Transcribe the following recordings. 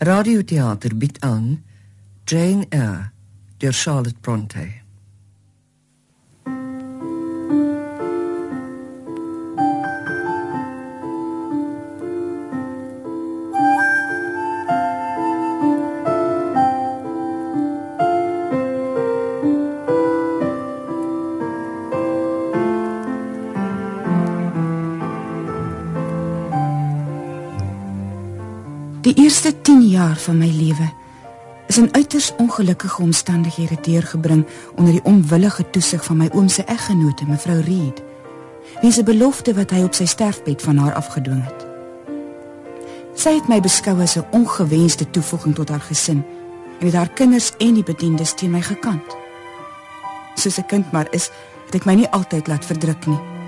Radioteater bied aan Jane Eyre deur Charlotte Bronte. Jaar van my lewe is in uiters ongelukkige omstandighede deurgebring onder die onwillige toesig van my oom se eggenote, mevrou Reed. Wie se belofte wat hy op sy sterfbed van haar afgedwing het. Sy het my beskou as 'n ongewenste toevoeging tot haar gesin en het haar kinders en die bedienis teen my gekant. Soos 'n kind maar is, het ek my nie altyd laat verdruk nie.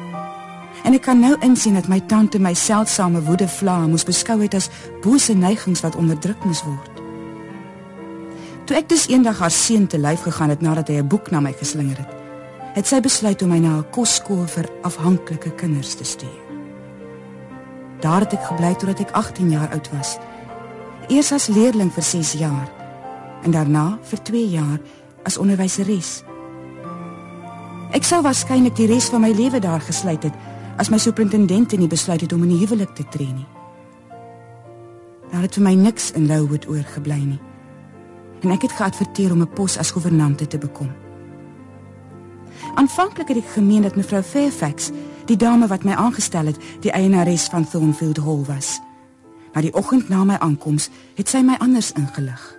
En ek kan nou insien dat my tante my seldsame woede vlae moes beskou het as bose neigings wat onderdruk moes word. Toe ek dus eendag haar seun te lyf gegaan het nadat hy 'n boek na my geslinger het, het sy besluit om my na 'n kosskool vir afhanklike kinders te stuur. Daar het ek gebly totdat ek 18 jaar oud was. Eers as leerling vir 6 jaar en daarna vir 2 jaar as onderwyseres. Ek sou waarskynlik die res van my lewe daar gesluit het as my superintendent nie besluit het om in 'n huwelik te tree nie. Daar het vir my niks in Louwood oorgebly nie. En ek het geadverteer om 'n pos as gouvernante te bekom. Aanvanklik het ek gemeen dat mevrou Fairfax, die dame wat my aangestel het, die eienares van Thornfield Hall was. Maar die oggend na my aankoms het sy my anders ingelig.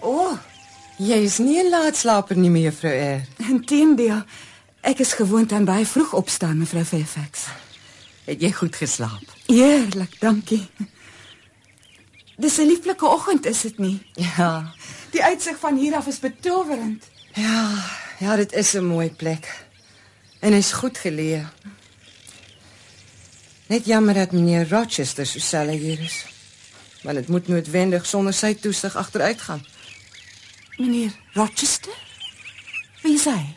O, oh, jy is nie 'n laatslaper nie, mevrou R. Inteendeel, ek is gewoond aan baie vroeg opstaan, mevrou Fairfax. Het jy goed geslaap? Heerlik, dankie. Dis 'n lieflike oggend, is dit nie? Ja. Die uitsig van hier af is betowerend. Ja, ja, dit is 'n mooi plek. En hy's goed geleë. Net jammer dat meneer Rochester so sel hier is. Maar dit moet noodwendig sonder sy toesig agteruit gaan. Meneer Rochester? Wie is hy?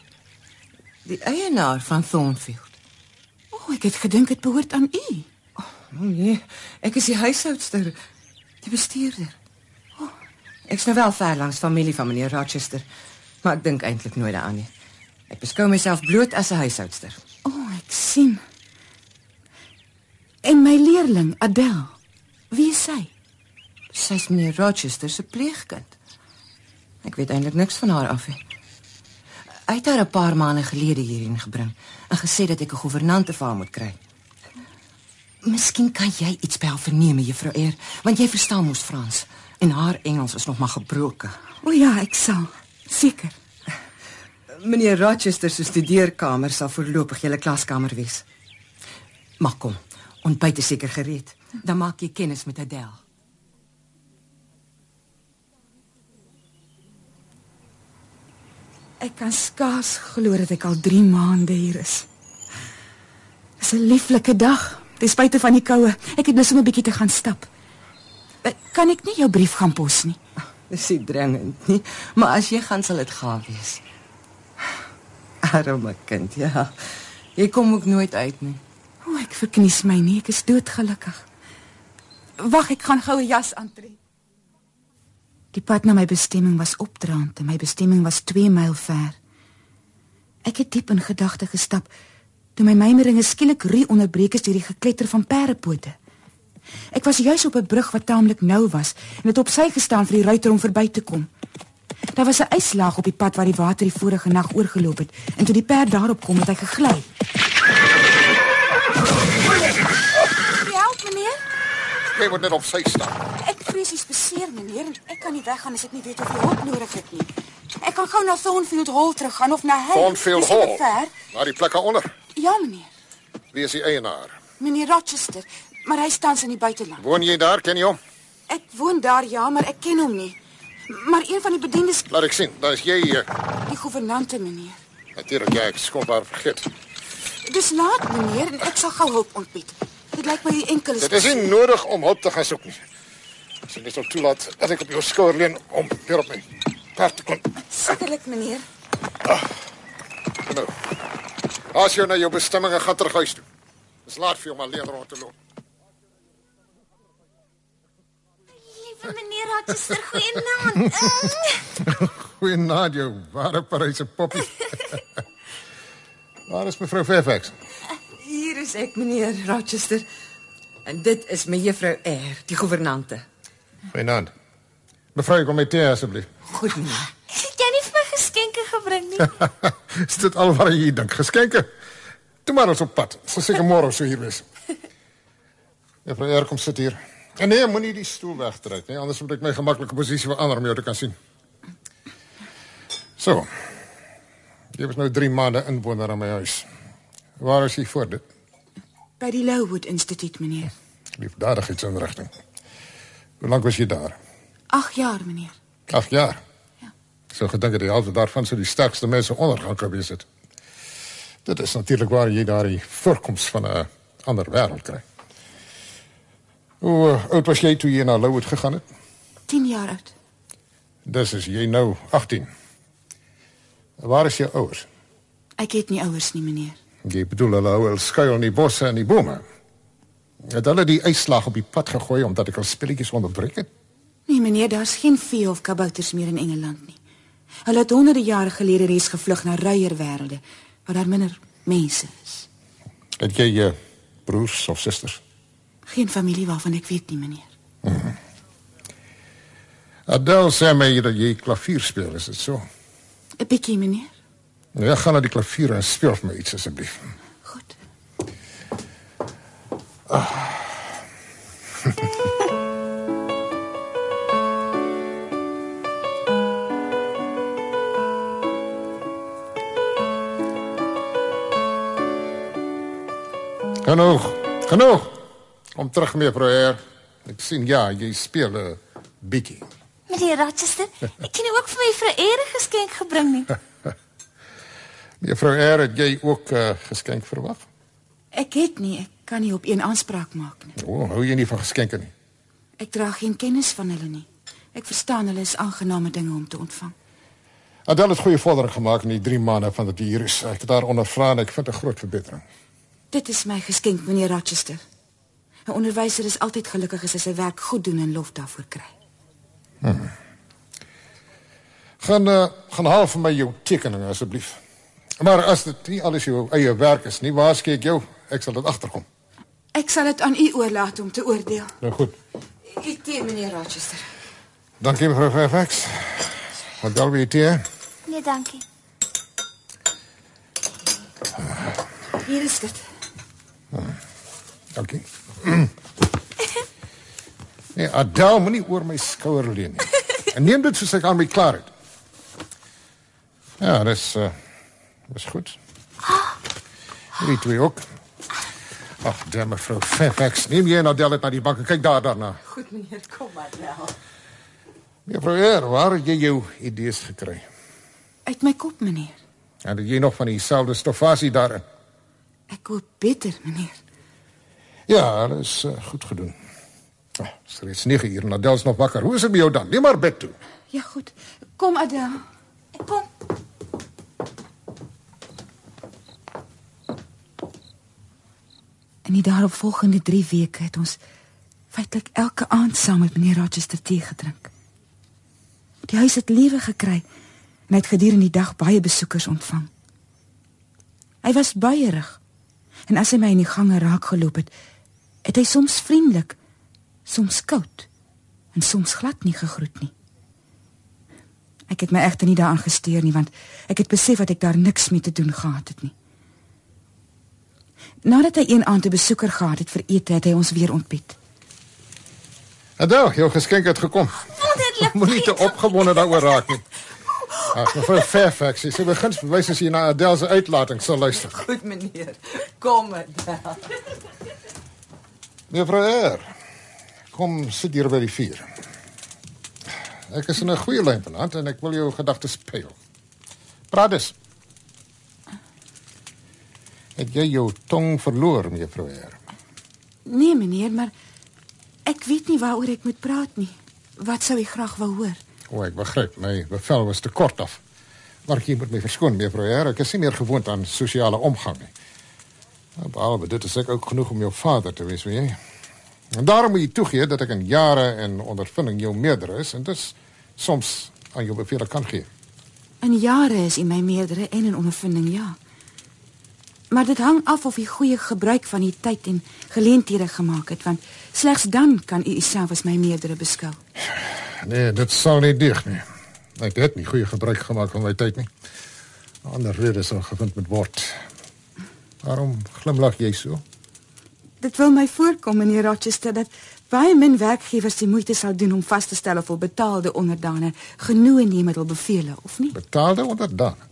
Die eienaar van Thornfield. O, oh, ek het gedink dit behoort aan u. O oh, nee, ek is die huishoudster, die bestuurder. O, oh, ek's nou wel ver langs familie van meneer Rochester, maar ek dink eintlik nooit daaraan nie. Ek beskou myself bloot as 'n huishoudster. O, oh, ek sien. En my leerling, Adele. Wie is sy? Sy's meneer Rochester se pleegkind. Ek weet eintlik niks van haar af nie. Hy het haar 'n paar maande gelede hierheen gebring en gesê dat ek 'n gouvernante vir haar moet kry. Miskien kan jy iets by haar verneem, juffrou Eer, want jy verstaan mos Frans en haar Engels is nog maar gebroke. O ja, ek sal. Seker. Meneer Rochester se studeerkamer sal voorlopig julle klaskamer wees. Maar kom, ontbyt is seker gereed. Dan maak jy kennis met Adele. Ek kan skaars glo dat ek al 3 maande hier is. Dis 'n lieflike dag, ten spyte van die koue. Ek het net so 'n bietjie te gaan stap. Eh, kan ek nie jou brief gaan pos nie? Dis nie dringend nie, maar as jy gaan sal dit gaaf wees. Arme kind, ja. Jy kom ook nooit uit nie. O, ek verknies my nie, ek is doodgelukkig. Wag, ek gaan gou 'n jas aantrek. Die pad na my bestemming was opdraand en my bestemming was 2 myl ver. Ek het diep in gedagte gestap toe my mymeringe skielik ru onderbreek is deur die gekletter van perdepote. Ek was juis op 'n brug wat taamlik nou was en het op sy gestaan vir die ruiter om verby te kom. Daar was 'n yslaag op die pad waar die water die vorige nag oorgeloop het en toe die perd daarop kom het hy gegly. Jy moet net op sy staan. Ek vrees jy's beseer meneer en ek kan nie weggaan as ek nie weet of jy hulp nodig het nie. Ek kan gou na Thornfield Hall teruggaan of na hy. Thornfield Hall. ver. Na die plek onder. Ja meneer. Wie is die eienaar? Meneer Rochester, maar hy staan in die buiteland. Woon jy daar, ken jy hom? Ek woon daar ja, maar ek ken hom nie. Maar een van die bediendes, Laat ek sien. Dan is jy hier. die gouvernante meneer. Natuurlik jy, ek skop haar vergeet. Dis laat meneer en ek sal gou hulp ontbied. Dit lyk my enkel is Dit is nie nodig om hulp te gaan soek nie. As jy net sal toelaat dat ek op jou skouer leun om weer op my perd te kon. sekerlik meneer. Nou. As jy na jou bestemming gaan terug huis toe. Dis laat vir jou om alleen rond te loop. Liewe meneer Rochester, goeienaand. Goeienaand jou ware Paryse poppie. Waar is mevrou Fairfax? Hier is ek, meneer Rochester. En dit is my juffrou R, die gouvernante. Goeienaand. Mevrou, kom met thee asseblief. Goed meneer. Het jy nie vir my geskenke gebring nie? is dit al wat jy dink? Geskenke? Toe maar ons op pad. Sal seker môre so hier wees. Mevrou R, kom sit hier. En nee, moenie die stoel wegtrek nie, anders moet ek my gemaklike posisie verander om jou te kan sien. So. Jy was nou 3 maande inwoner aan my huis. Waar is jy voor dit? By die Lowood Instituut, meneer. Liefdadigheidsinrigting. Hoe lank was jy daar? 8 jaar, meneer. 8 jaar. Ja. So gedink het die helfte daarvan sou die sterkste mense ondergang gewees het. Dit is natuurlik waar jy daar die voorkoms van 'n ander wêreld kry. Hoe uh, oud was jy toe jy na Lowood gegaan het? 10 jaar oud. Dis is jy nou 18. Waar is jou ouers? Ek het nie ouers nie, meneer. Jy bedoel hulle hou hulle skuil in die bosse en die bome. Het hulle die uitslag op die pad gegooi omdat ek al spelletjies onderbreek het? Nee, meneer, daar's geen vee of kabouters meer in Engeland nie. Hulle het honderde jare gelede reeds gevlug na ruier wêrelde waar daar minder mense is. Het jy jou broers of susters? Geen familie waarvan ek weet nie, meneer. Adele sê my dat jy klavier speel, is dit so? 'n Bietjie, meneer. Nou ja, gaan na die klavier en speel vir my iets asseblief. Goed. Genoeg. Genoeg. Kom terug mevrou Heer. Ek sien ja, jy speel 'n bietjie. Meneer Rochester, ek het nie ook vir my vir 'n ere geskenk gebring nie. Mevrou Heer, het jy ook 'n uh, geskenk verwag? Ek het nie, ek kan nie op een aanspraak maak nie. O, oh, hou jy nie van geskenke nie? Ek dra geen kennis van hulle nie. Ek verstaan hulle is aangename dinge om te ontvang. Adele het goeie vordering gemaak in die 3 maande van dat hy hier is. Ek het daar ondervra en ek vind 'n groot verbetering. Dit is my geskenk, meneer Rochester. 'n Onderwyser is altyd gelukkig as hy sy werk goed doen en lof daarvoor kry. Gaan uh, gaan haal vir my jou tekeninge asseblief. Maar as dit nie alles jou eie werk is nie, waarskei ek jou, ek sal dit agterkom. Ek sal dit aan u oorlaat om te oordeel. Nou goed. Ek tee meneer Rochester. Dankie mevrou Fairfax. Wat dan weer tee? Nee, dankie. Hier is dit. Dankie. Nee, Adele moenie oor my skouer leun nie. En neem dit soos ek aan my klaar het. Ja, dis uh dis goed. Hierdie twee ook. Ag, daar mevrou Fairfax, neem jy en Adele dit na die bank en kyk daar daarna. Goed meneer, kom maar wel. Mevrou Heer, waar het jy jou idees gekry? Uit my kop, meneer. En het jy nog van dieselfde stoffasie daarin? Ek hoop beter, meneer. Ja, dat is uh, goed gedoen. Ah, Het is reeds 9 uur en Adele is nog wakker. Hoe is het met jou dan? Neem maar bed toe. Ja, goed. Kom, Adele. Kom. In die daaropvolgende 3 weke het ons feitelik elke aand saam met meneer Rochester tee gedrink. Die huis het lewe gekry en het gedurende die dag baie besoekers ontvang. Hy was baierig. En as hy my in die gange raak geloop het, het hy soms vriendelik, soms koud en soms glad nie gegroet nie. Ek het my egter nie daaraan gesteer nie want ek het besef dat ek daar niks mee te doen gehad het nie. Nadat hy een aand 'n besoeker gehad het vir ete, het hy ons weer ontbied. Adele, jou geskenk het gekom. Moenie te opgewonde daaroor raak nie. Ag, mevrou Fairfax, sy begin bewys as jy na Adele se uitlating sal luister. Goed meneer. Kom maar wel. Mevrou Heer, kom sit hier by die vuur. Ek is in 'n goeie lyn vanaand en ek wil jou gedagtes peil. Praat dus. Het jy jou tong verloor, mevrou Heer? Nee, meneer, maar ek weet nie waaroor ek moet praat nie. Wat sou u graag wou hoor? O, ek begryp, my bevel was te kort af. Maar jy moet my verskoon, mevrou Heer, ek is nie meer gewoond aan sosiale omgang nie. Nou, Behalwe dit is ek ook genoeg om jou vader te wees, weet jy. En daarom moet jy toegee dat ek in jare en ondervinding jou meerder is en dus soms aan jou bevele kan gee. In jare is u my meerdere en in ondervinding, ja. Maar dit hang af of u goeie gebruik van die tyd en geleenthede gemaak het, want slegs dan kan u uself as my meerdere beskou. Nee, dit sal nie deeg nie. Ek het nie goeie gebruik gemaak van my tyd nie. Ander redes sal gevind moet word. Waarom glimlag jy so? Dit wil my voorkom, meneer Rochester, dat baie min werkgewers die moeite sal doen om vas te stel of hul betaalde onderdane genoeg neem met hul bevele of nie. Betaalde onderdaan.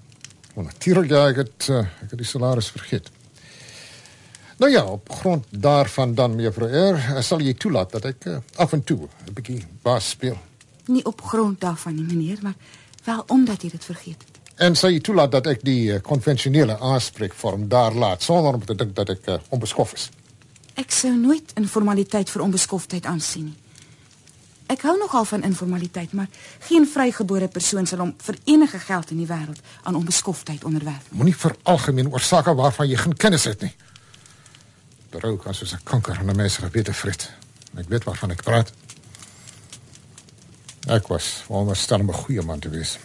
Want natuurlik ja, ek het uh, ek het die salaris vergeet. Nou ja, op grond daarvan dan mevrou R, sal jy toelaat dat ek uh, af en toe 'n bietjie baas speel. Nie op grond daarvan nie, meneer, maar wel omdat jy dit vergeet het. En sal jy toelaat dat ek die uh, konvensionele aanspreekvorm daar laat sonder om te dink dat ek uh, onbeskof is. Ek sou nooit informaliteit vir onbeskoftheid aansien nie. Ek hou nogal van informaliteit, maar geen vrygebore persoon sal hom vir enige geld in die wêreld aan onbeskoftheid onderwerf. Moenie vir algemeen oor sake waarvan jy geen kennis het nie. Berou kan soos 'n kanker aan 'n mens gewete vret. Ek weet waarvan ek praat. Ek was wonderstel om 'n goeie man te wees.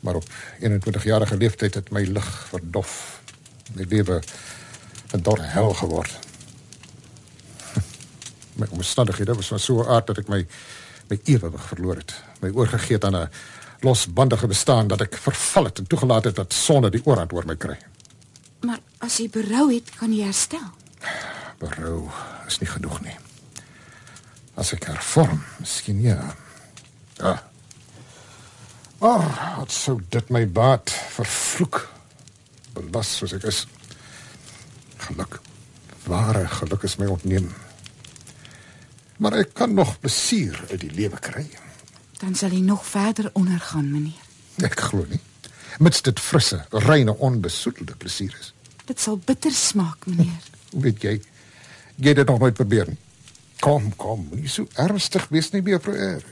Maar op 21 jarige leeftyd het my lig verdof. My lewe 'n dorre hel geword. My omstandighede was van so 'n aard dat ek my my ewewig verloor het. My oorgegee het aan 'n losbandige bestaan dat ek verval het en toegelaat het dat sonde die oorhand oor my kry. Maar as jy berou het, kan jy herstel. Berou is nie genoeg nie. As ek hervorm, miskien ja. Ja. Maar wat sou dit my baat vervloek? Belas soos ek is. Geluk. Ware geluk is my ontneem. Maar ek kan nog plesier uit die lewe kry. Dan sal jy nog verder ondergaan, meneer. Ek glo nie. Mits dit frisse, reine, onbesoedelde plesier is. Dit sal bitter smaak, meneer. Hoe weet jy? Jy het dit nog nooit probeer nie. Kom, kom, moenie so ernstig wees nie, mevrou R.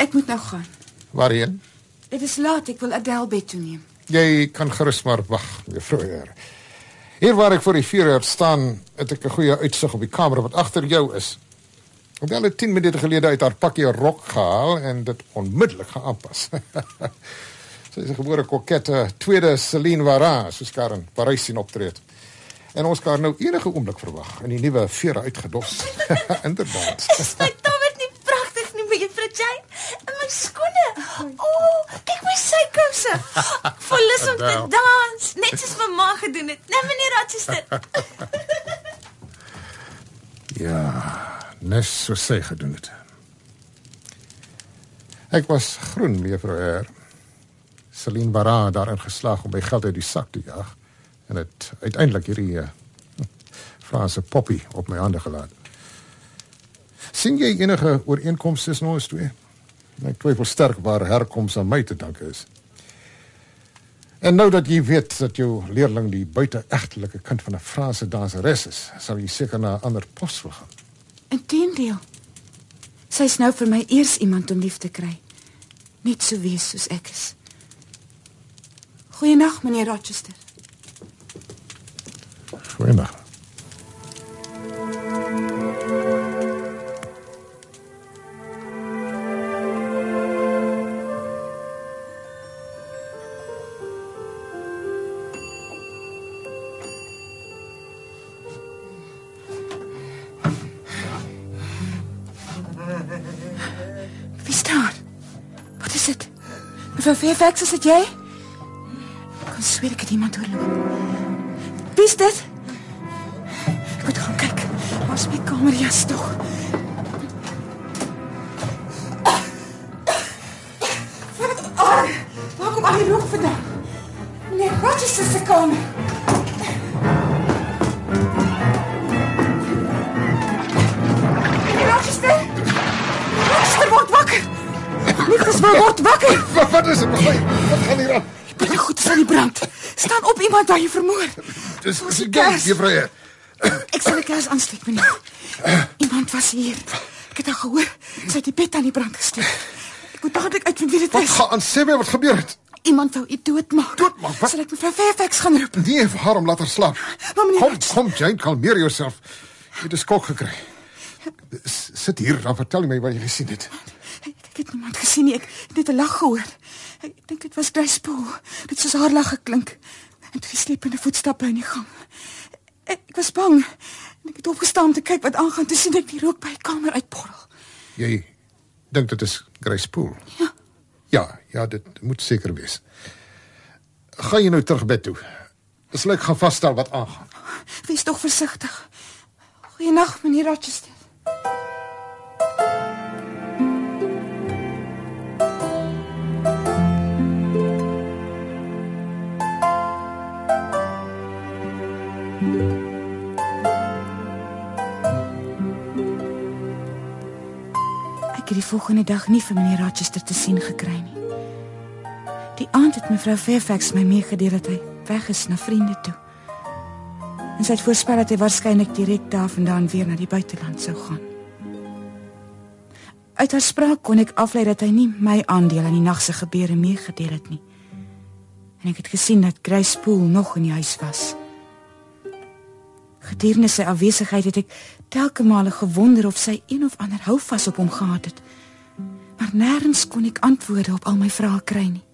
Ek moet nou gaan. Waarheen? Dit is laat, ek wil Adele bed toe neem. Jy kan gerus maar wag, mevrou R. Hier waar ek voor die vuur staan, het ek 'n goeie uitsig op die kamer wat agter jou is. Hoewel het 10 minute gelede uit haar pakkie rok gehaal en dit onmiddellik geaanpas. Sy is 'n gebore kokette, tweede Celine Varin, soos Karen Parys sien optree. En ons kan nou enige oomblik verwag in die nuwe vere uitgedos. Inderdaad. Is my tabbert nie pragtig nie, mevrou Jane? En my skoene. O, oh, kyk my sykouse. Ek voel lus om te dans, net soos mamma gedoen het. Nee, meneer Rochester. Ja, nes so sy gedoen het. Ek was groen, mevrou R. Celine Varin daarin geslaag om my geld uit die sak te jaag en het uiteindelik hierdie uh, Franse poppy op my hande gelaat. sien jy enige ooreenkomste tussen ons twee? Ek twyfel sterk waar herkoms aan my te danke is. En nou dat jy weet dat jou leerling die buiteegtelike kind van 'n Franse danseres is, sal jy seker na 'n ander pos wil gaan. Inteendeel. Sy's nou vir my eers iemand om lief te kry. Net so wees soos ek is. Goeienaand, meneer Rochester. Goeiedag. Mevrou Fairfax, is dit jy? Ek kan sweer ek het iemand oorloop. Wie is dit? Ek moet gaan kyk. Waar is my kamerjas tog? Daar jy vermoor. Dis die gek, kers. juffrou. Ek sal die kers aansteek, meneer. Iemand was hier. Ek het haar gehoor. Sy het die bed aan die brand gesteek. Ek moet dadelik uitvind wie dit Wat is. gaan aan sê my wat gebeur het? Iemand wou u doodmaak. Doodmaak? Wat? Sal ek mevrou Fairfax gaan roep? Nee, waarom laat haar slaap? Maar meneer Kom, kom Jane, kalmeer jouself. Jy het 'n skok gekry. S- Sit hier, dan vertel my wat jy gesien het. Ek, het niemand gesien nie. Ek het net 'n lag gehoor. Ek dink dit was Grace Poole. Dit soos haar lag geklink. En toe die slepende voetstappe in die gang. Ek, ek was bang. En ek het opgestaan om te kyk wat aangaan. Toe sien ek die rook by die kamer uitborrel. Jy dink dit is Grace Poole? Ja. Ja, ja, dit moet seker wees. Gaan jy nou terug bed toe? Dis lyk gaan vasstel wat aangaan. Wees tog versigtig. Goeienaand, meneer Rochester. Het die volgende dag nie vir meneer Rochester te sien gekry nie. Die aand het mevrou Fairfax my meegedeel dat hy weg is na vriende toe. En sy het voorspel dat hy waarskynlik direk daarvandaan weer na die buiteland sou gaan. Uit haar spraak kon ek aflei dat hy nie my aandeel aan die nag se gebeure meegedeel het nie. En ek het gesien dat Grace Poole nog in die huis was. Gedurende sy afwesigheid het ek telke male gewonder of sy een of ander houvas op hom gehad het. Maar nêrens kon ek antwoorde op al my vrae kry nie.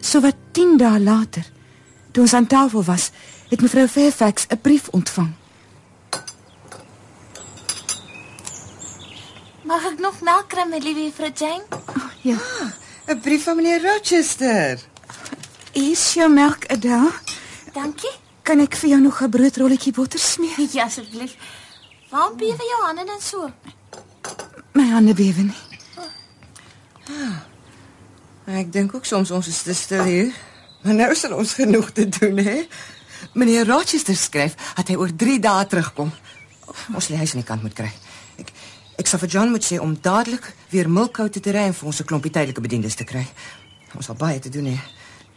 So wat 10 dae later, toe ons aan tafel was, het mevrou Fairfax 'n brief ontvang. Mag ek nog melk kry, my liewe juffrou Jane? Ja. 'n Brief van meneer Rochester. Is jou melk Adele? Dankie. Kan ek vir jou nog 'n broodrolletjie botter smeer? Ja, asseblief. Waarom bewe jou hande dan so? My hande bewe nie. Ek dink ook soms ons is te stil hier. Maar nou sal ons genoeg te doen, hè? Meneer Rochester skryf dat hy oor 3 dae terugkom. Ons lê huis aan die kant moet kry. Ek ek sal vir John moet sê om dadelik weer Milkou te ry en vir ons 'n klompie tydelike bediendes te kry. Ons sal baie te doen hê.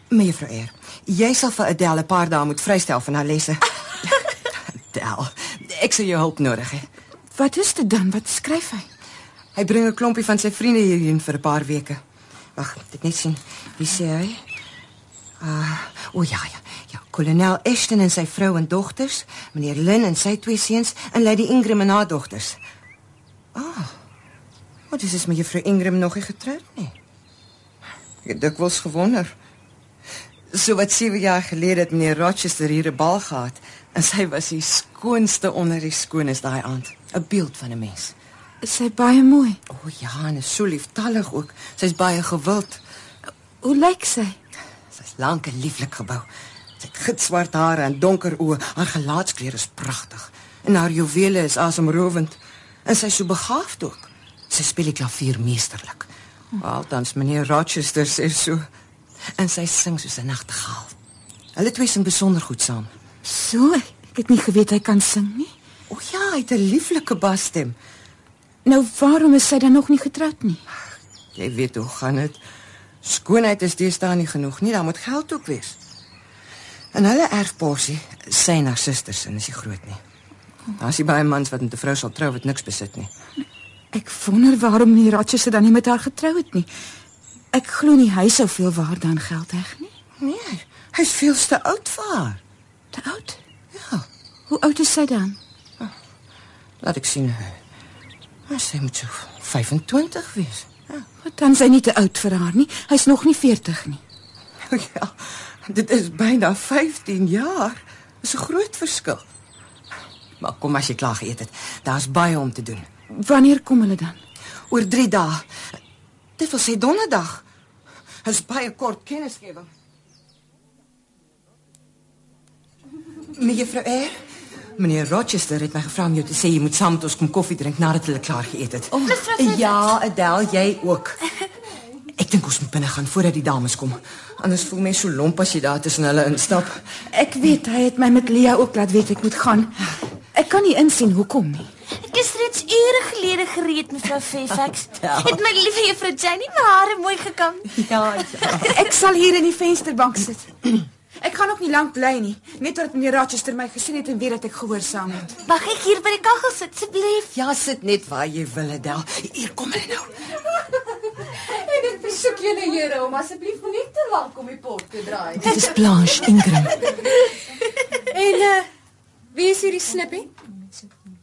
Mevrou Eer, jy sal vir Adele 'n paar dae moet vrystel van haar lesse. Adele, ek sal jou hulp nodig hê. Wat is dit dan? Wat skryf hy? Hy bring 'n klompie van sy vriende hierheen vir 'n paar weke. Wag, dit net sien. Wie sê hy? Ah, o ja ja. Ja, kolonel Ashton en sy vrou en dogters, meneer Lynn en sy twee seuns en Lady Ingram en haar dogters. Ah. Wat is dit met juffrou Ingram nog nie getroud nie? Ek het dikwels gewonder. So wat 7 jaar gelede het meneer Rochester hier 'n bal gehad en sy was die skoonste onder die skoones daai aand. 'n Beeld van 'n mens. Is sy baie mooi? O oh, ja, en is so lieftallig ook. Sy's baie gewild. Hoe lyk sy? Sy's lank en lieflik gebou. Sy het gitswart hare en donker oë. Haar gelaatskleur is pragtig. En haar juwele is asemrowend. En sy's so begaafd ook. Sy speel die klavier meesterlik. Althans meneer Rochester sê so. En sy sing soos 'n nagtegaal. Hulle twee sing besonder goed saam. So, ek het nie geweet hy kan sing nie. O ja, hy het 'n lieflike basstem. Nou waarom is sy dan nog nie getroud nie? Jy weet hoe gaan dit. Skoonheid is deesdae nie genoeg nie, daar moet geld ook wees. En hulle erfporsie, sy en haar susters, en is nie groot nie. Daar's nie baie mans wat met 'n vrou sal trou wat niks besit nie. Ek wonder waarom meneer Rochester dan nie met haar getrou het nie. Ek glo nie hy sou veel waarde aan geld heg nie. Nee, hy's veel te oud vir haar. Te oud. Ja, Hoe oud is sy dan? laat ek sien. Maar sy moet so 25 wees. Ja. Dan sy nie te oud vir haar nie. Hy's nog nie 40 nie. ja, dit is byna 15 jaar. Dis 'n groot verskil. Maar kom as jy klaar geëet het. Daar's baie om te doen. Wanneer kom hulle dan? Oor 3 dae. Dit wil sê donderdag. Dis baie kort kennisgewing. Mevrou Eyre, meneer Rochester het my gevra om jou te sê jy moet saam met ons kom koffie drink nadat hulle klaar geëet het. Oh, Mevrou Fairfax. ja, Adele, jy ook. Ek dink ons moet binne gaan voordat die dames kom. Anders voel mens so lomp as jy daar tussen hulle instap. Ek weet hy het my met Lia ook laat weet ek moet gaan. Ek kan nie insien hoekom nie. Ek is reeds ure gelede gereed, mevrou Fairfax. Het my liewe juffrou Jane nie my hare mooi gekam? Ja, ja. Ek sal hier in die vensterbank sit. Ek gaan ook nie lank bly nie, net omdat meneer Rochester my gesien het en weet dat ek gehoorsaam het. Mag ek hier by die kaggel sit asseblief? Ja, sit net waar jy wil, Adele. Hier kom hulle nou. En ek versoek julle Here om asseblief nie te lank om die pot te draai. Dit is Blanche Ingram. En uh wie is hierdie snippie?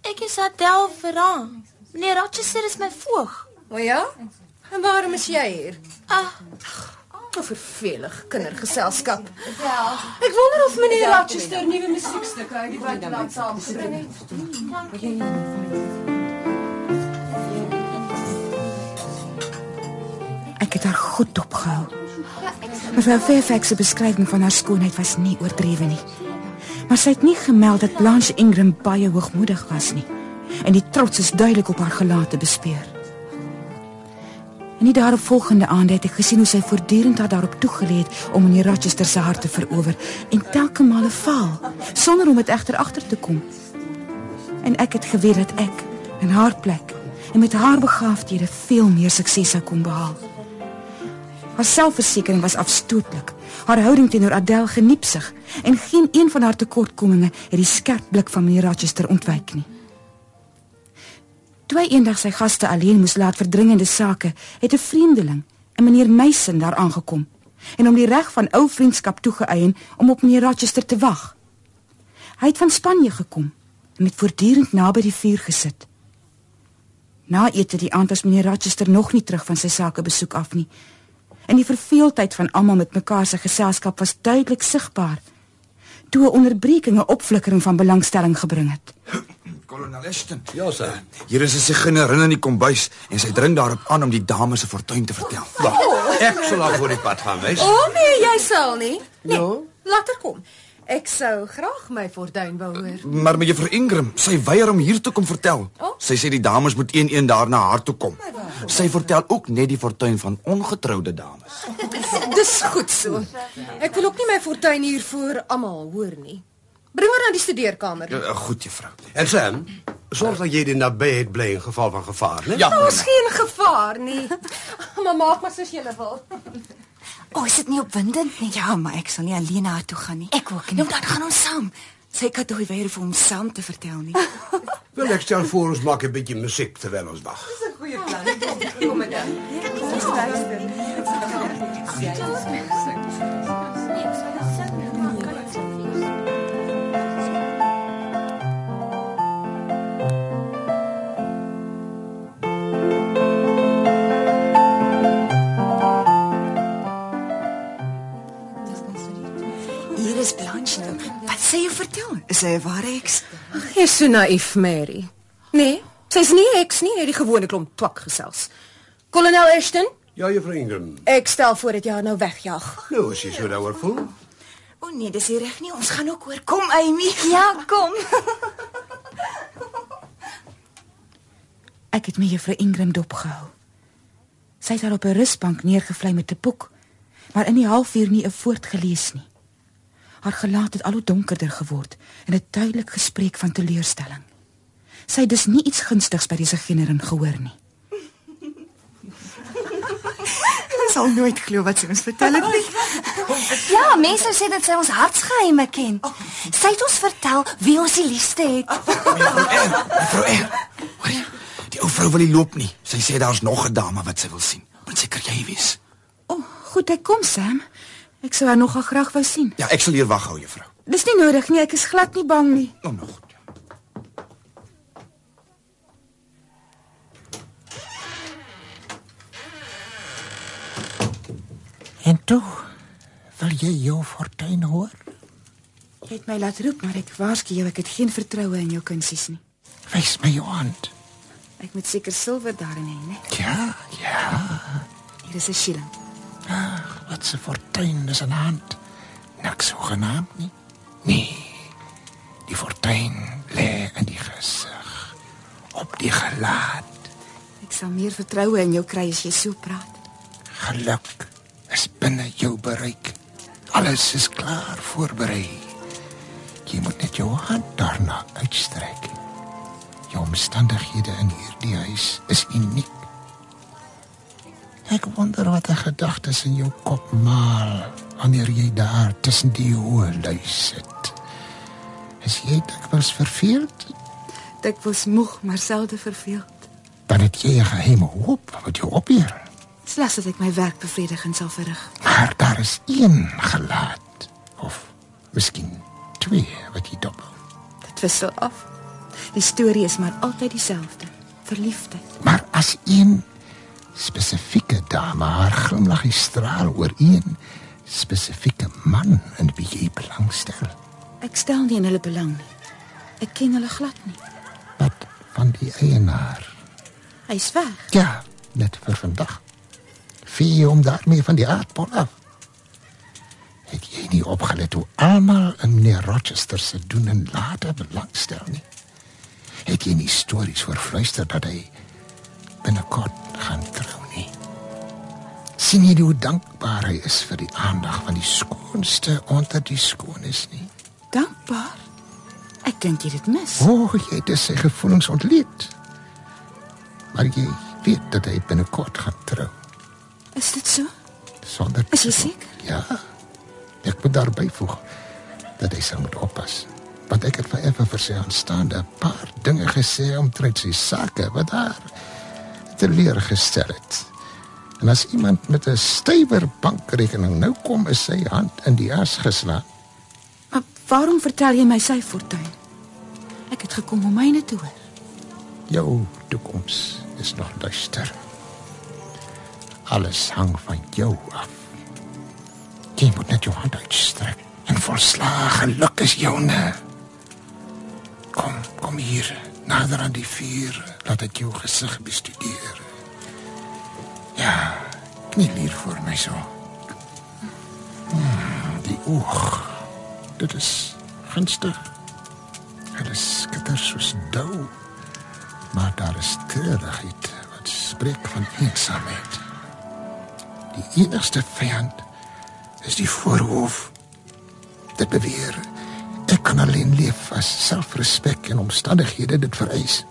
Ek is Adèle Ferran. Meneer Rochester is my voog. O ja? En waarom is jy hier? Ah, O, vervelig kindergeselskap. Ek wonder of meneer Rochester nuwe musiekstukke uit die buiteland saamgebring het. Ek het haar goed dopgehou. Mevrou Fairfax se beskrywing van haar skoonheid was nie oordrewe nie. Maar sy het nie gemeld dat Blanche Ingram baie hoogmoedig was nie. En die trots is duidelik op haar gelaat te bespeur. En die daaropvolgende aande het ek gesien hoe sy voortdurend haar daarop toegelê het om meneer Rochester se hart te verower en telke male faal sonder om dit egter agter te kom. En ek het geweet dat ek in haar plek en met haar begaafdhede veel meer sukses sou kon behaal. Haar selfversekering was afstootlik. Haar houding teenoor Adèle geniepsig en geen een van haar tekortkominge het die skerp blik van meneer Rochester ontwyk nie. Toe hy eendag sy gaste alleen moes laat vir dringende sake, het 'n vreemdeling, 'n meneer Meisen daar aangekom en hom die reg van ou vriendskap toegeëien om op meneer Rochester te wag. Hy het van Spanje gekom en het voortdurend naby die vuur gesit. Na ete die aand was meneer Rochester nog nie terug van sy sakebesoek af nie. En die verveeldheid van almal met mekaar se geselskap was duidelik sigbaar. Toe 'n onderbreking 'n opflikkering van belangstelling gebring het. Kolonel Ashton. Ja, sir. Hier is 'n sigeinerin in die kombuis en sy dring daarop aan om die dames se fortuin te vertel. Wag. Ek sal haar voor die pad gaan wys. O oh, nee, jy sal nie. Nee, Ja? laat haar kom. Ek sou graag my fortuin wou hoor. Maar mevrou Ingram, sy weier om hier te kom vertel. Oh. Sy sê die dames moet een-een daar na haar toe kom. Sy vertel ook net die fortuin van ongetroude dames. Dis goed so. Ek wil ook nie my fortuin hier voor almal hoor nie. Bring haar na die studeerkamer. Uh, goed, juffrou. En Sam, sorg dat jy die nabyheid bly in geval van gevaar, né? Ja, Daar's geen gevaar nie. Maar maak maar soos jy wil. O, oh, is dit nie opwindend nie? Ja, maar ek sal nie alleen na toe gaan nie. Ek ook nie. Nou dan gaan ons saam. Sy kan toe weer vir hom saam te vertel nie. Wil ek stel voor ons maak 'n bietjie musiek terwyl ons wag. Hier is Blanche nou. Wat sê jy vertel? Is sy 'n ware eks? Jy's so naïef, Mary. Nee, sy's nie eks nie, net die gewone klomp twak gesels. Kolonel Ashton, Ja, juffrou Ingram. ek stel voor dat jy haar nou wegjaag. Nou, as jy so daaroor voel. O nee, dis nie reg nie. Ons gaan ook hoor. Kom Amy. Ja, kom. Ek het met juffrou Ingram dopgehou. Sy het daar op 'n rusbank neergevlei met 'n boek, maar in die halfuur nie 'n woord gelees nie. Haar gelaat het al hoe donkerder geword en 'n duidelik gespreek van teleurstelling. Sy het dus nie iets gunstigs by die sigeinerin gehoor nie. sal nooit glo wat sy ons vertel het nie. Ja, mense sê dat sy ons hartsgeheime ken. Sy het ons vertel wie ons die liefste het. Mevrou R. Hoor jy? Die ou vrou wil nie loop nie. Sy sê daar's nog 'n dame wat sy wil sien. Moet seker jy wees. O, oh, goed, ek kom Sam. Ek sou haar nogal graag wou sien. Ja, ek sal hier wag hou, juffrou. Dis nie nodig nie, ek is glad nie bang nie. Nou nou goed. En toe, wil jy jou fortuin hoor? Jy het my laat roep, maar ek waarsku jou, ek het geen vertroue in jou kunsies nie. Wys my jou hand. Ek moet seker silwer daarin hê, né? Ja, ja. Hier is 'n shilling. Wat 'n fortuin is 'n hand. Niks hoegenaamd nie. Nee. Die fortuin lê in die gesig, op die gelaat. Ek sal meer vertroue in jou kry as jy so praat. Geluk is binne jou bereik. Alles is klaar voorberei. Jy moet net jou hand daarna uitstrek. Jou omstandighede in hierdie huis is uniek. Ek wonder wat 'n gedagtes in jou kop maal wanneer jy daar tussen die hoë luis sit. Is jy dikwels verveeld? Dit was moeg, maar selde verveeld. Dan het jy 'n geheime hoop wat jou opbeer. Slegs as ek my werk bevredigend sal verrig. Maar daar is een gelaat of miskien twee wat jy dop. Dit wissel af. Die storie is maar altyd dieselfde. Verliefde. Maar as een spesifieke dame haar glimlaggie straal oor een spesifieke man in wie jy belangstel, Ek stel nie in hulle belang nie. Ek ken hulle glad nie. wat van die eienaar? Hy's weg. Ja, net vir vandag. Vee om daarmee van die aardbol af. Het jy nie opgelet hoe almal in meneer Rochester se doen en late belangstel nie? Het jy nie stories oorfluister dat hy binnekort gaan trou nie? Sien jy hoe dankbaar hy is vir die aandag van die skoonste onder die skoones nie? Dankbaar. Ek dink jy dit mis. O, oh, jy het sy gevoelens ontleed. Maar jy weet dat hy binnekort gaan trou. Is dit so? Sonder Is jy seker? Ja. Ek moet daarby voeg dat hy sou moet oppas. Want ek het vir Eva vir sy aanstaande 'n paar dinge gesê omtrent sy sake wat haar teleurgestel het. En as iemand met 'n stywer bankrekening nou kom, is sy hand in die as geslaan. Maar waarom vertel jy my sy fortuin? Ek het gekom om myne te hoor. Jou toekoms is nog duister. Alles hang van jou af. Jy moet net jou hand uitstrek en volslae geluk is joune. Kom, kom hier, nader aan die vuur, laat ek jou gesig bestudeer. Ja, kniel hier voor my so. Hmm, die oog. Dit is gunstig. Hulle skitter soos dou. Maar daar is treurigheid wat spreek van eensaamheid. Die enigste vyand is die voorhoof. Dit beweer ek kan alleen leef as selfrespek en omstandighede dit vereis.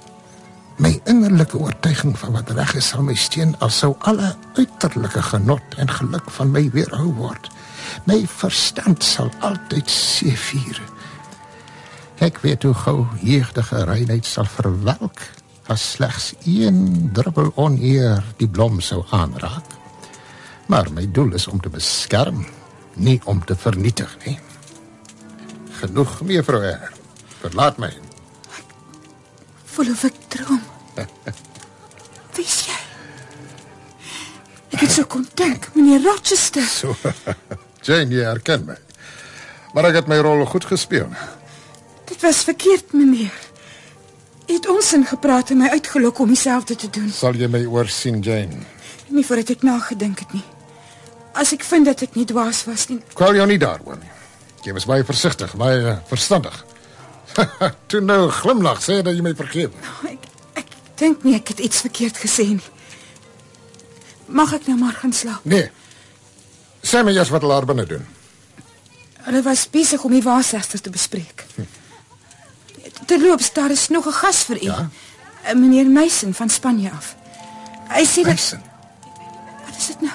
My innerlike oortuiging van wat reg is sal my steun al sou alle uiterlike genot en geluk van my weerhou word. My verstand sal altyd seëvier. Ek weet hoe gou jeugdige reinheid sal verwelk as slegs een druppel oneer die blom sou aanraak. Maar my doel is om te beskerm, nie om te vernietig nie. Genoeg, mevrou R. Verlaat my. Voel of ek droom. Wie's jy? Ek het so kon dink, meneer Rochester. So. Jane, jy herken my. Maar ek het my rol goed gespeel. Dit was verkeerd, meneer. Jy het ons ingepraat en my uitgelok om dieselfde te doen. Sal jy my oorsien, Jane? Nie voordat ek nagedink het nie. As ek vind dat ek nie dwaas was nie, Kwel jou nie daaroor nie. Jy was baie versigtig, baie verstandig. Toe nou glimlag sê dat jy my vergeef. ek dink nie ek het iets verkeerd gesê nie. Mag ek nou maar gaan slaap? Nee. Sê my eers wat hulle daar binne doen. Hulle was besig om die waarsegter te bespreek. Terloops, daar is nog 'n gas vir u. Ja? Meneer Meisen van Spanje af. Hy sê dat Meisen? Wat is dit nou?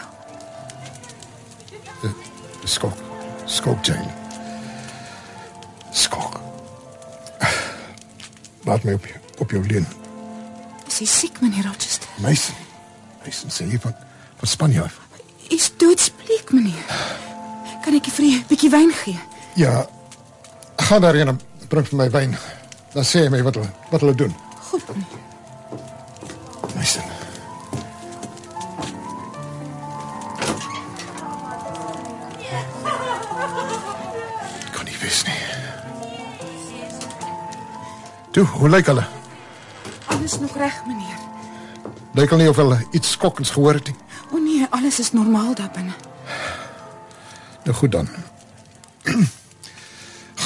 Skok. Skok, Jane. Skok. Laat my op jou, op jou leen. Is hy siek, meneer Rochester? Meisen. Meisen sê jy van van Spanje af. Hy is doodsbleek, meneer. Kan ek vir u 'n bietjie wyn gee? Ja. Gaan daarheen en bring vir my wyn. Dan sê jy my wat hulle wat hulle doen. Goed, meneer. Toe, hoe lyk hulle? Alles nog reg, meneer. Lyk hulle nie of hulle iets skokkends gehoor het nie. O nee, alles is normaal daar binne. Nou goed dan.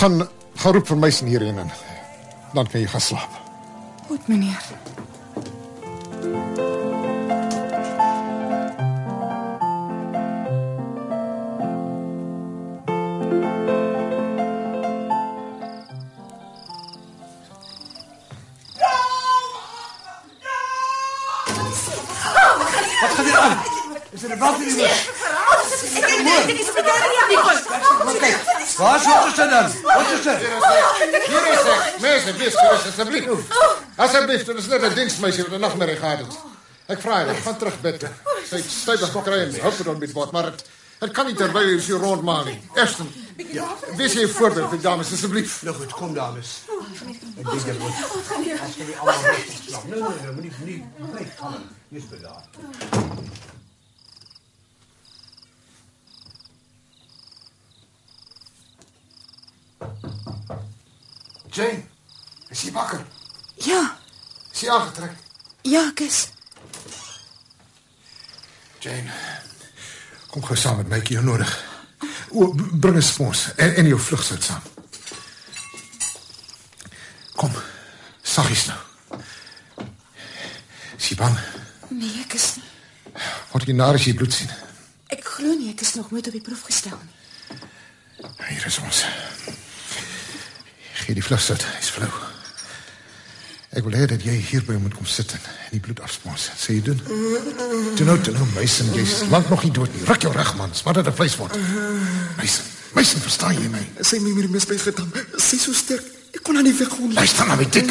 gaan gaan roep vir Meisen hierheen en dan kan jy gaan slaap. Goed, meneer. Waar is Rochester dan? Rochester. Hier is ek. Meester, wees gerus asseblief. Asseblief, dit is net 'n diensmeisie wat 'n nagmerrie gehad het. Ek vra haar, gaan terug bid. toe. Sy het stewig gekry en hoop dit met word, maar dit dit kan nie terwyl jy so rondmaak nie. Eerstens, wees jy 'n voorbeeld vir dames asseblief. Nou goed, kom dames. Ek dink jy moet. As jy almal rustig slaap. Nee nee, nee, moenie nie bly kalm. Jy's bedaard. Jane, is jy wakker? Ja, Is jy aangetrek? ja, kus. Jane, kom gou saam met my, ek het jou nodig. O, b- bring 'n spons en en jou vlugsout saam. Kom. Saggies nou. Is jy bang? Nee, ek is nie. Word jy naar as jy bloed sien? Ek glo nie ek is nog nooit op die proef gestel nie. Hier is ons. Gee die vlugsout, hy's flou. Ek wil hê dat jy hier by moet kom sit en die bloed afspons. Sê jy doen? Doen nou, doen nou, Mason, jy's lank nog nie dood nie. Ruk jou reg man, smat dit 'n vleiswond. Mason, Mason, verstaan jy my? Het my met die mes bygedam. Sy so sterk. Ek kon haar nie weggooi nie. Luister na my dik.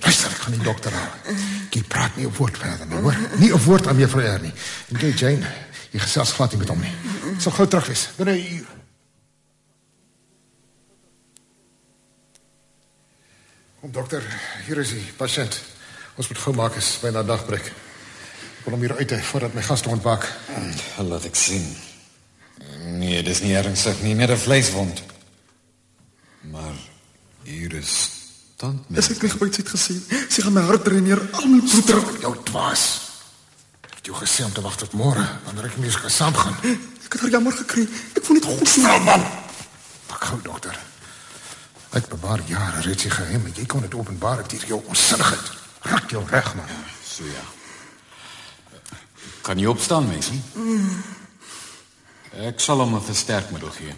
Luister, ek gaan die dokter haal. Jy praat nie 'n woord verder nie, hoor? Nie 'n woord aan mevrou Er nie. En jy Jane, jy gesels glad nie met hom nie. Sal gou terug wees. Binne 'n uur. Dokter, hier is die pasiënt. Ons moet gou maak is byna dagbreek. Ek wil hom hier hê voordat my gaste ontwaak. Laat ek sien. Nee, dis nie ernstig nie, net 'n vleiswond. Maar hier is tandmes. As ek my gebyt het gesien, sy gaan my hart dreineer, al my bloed druk. Jou dwaas. Ek het jou gesê om te wag tot môre wanneer ek mee kan saamgaan. Ek het haar jammer gekry. Ek voel net goed. Nou man. Pak gou dokter. Ek bewaar jare reeds die geheim jy kon dit openbaar deur jou onsinnigheid. Raak jou reg man. So ja. Kan jy opstaan, Mason? Ek sal hom 'n versterkmiddel gee.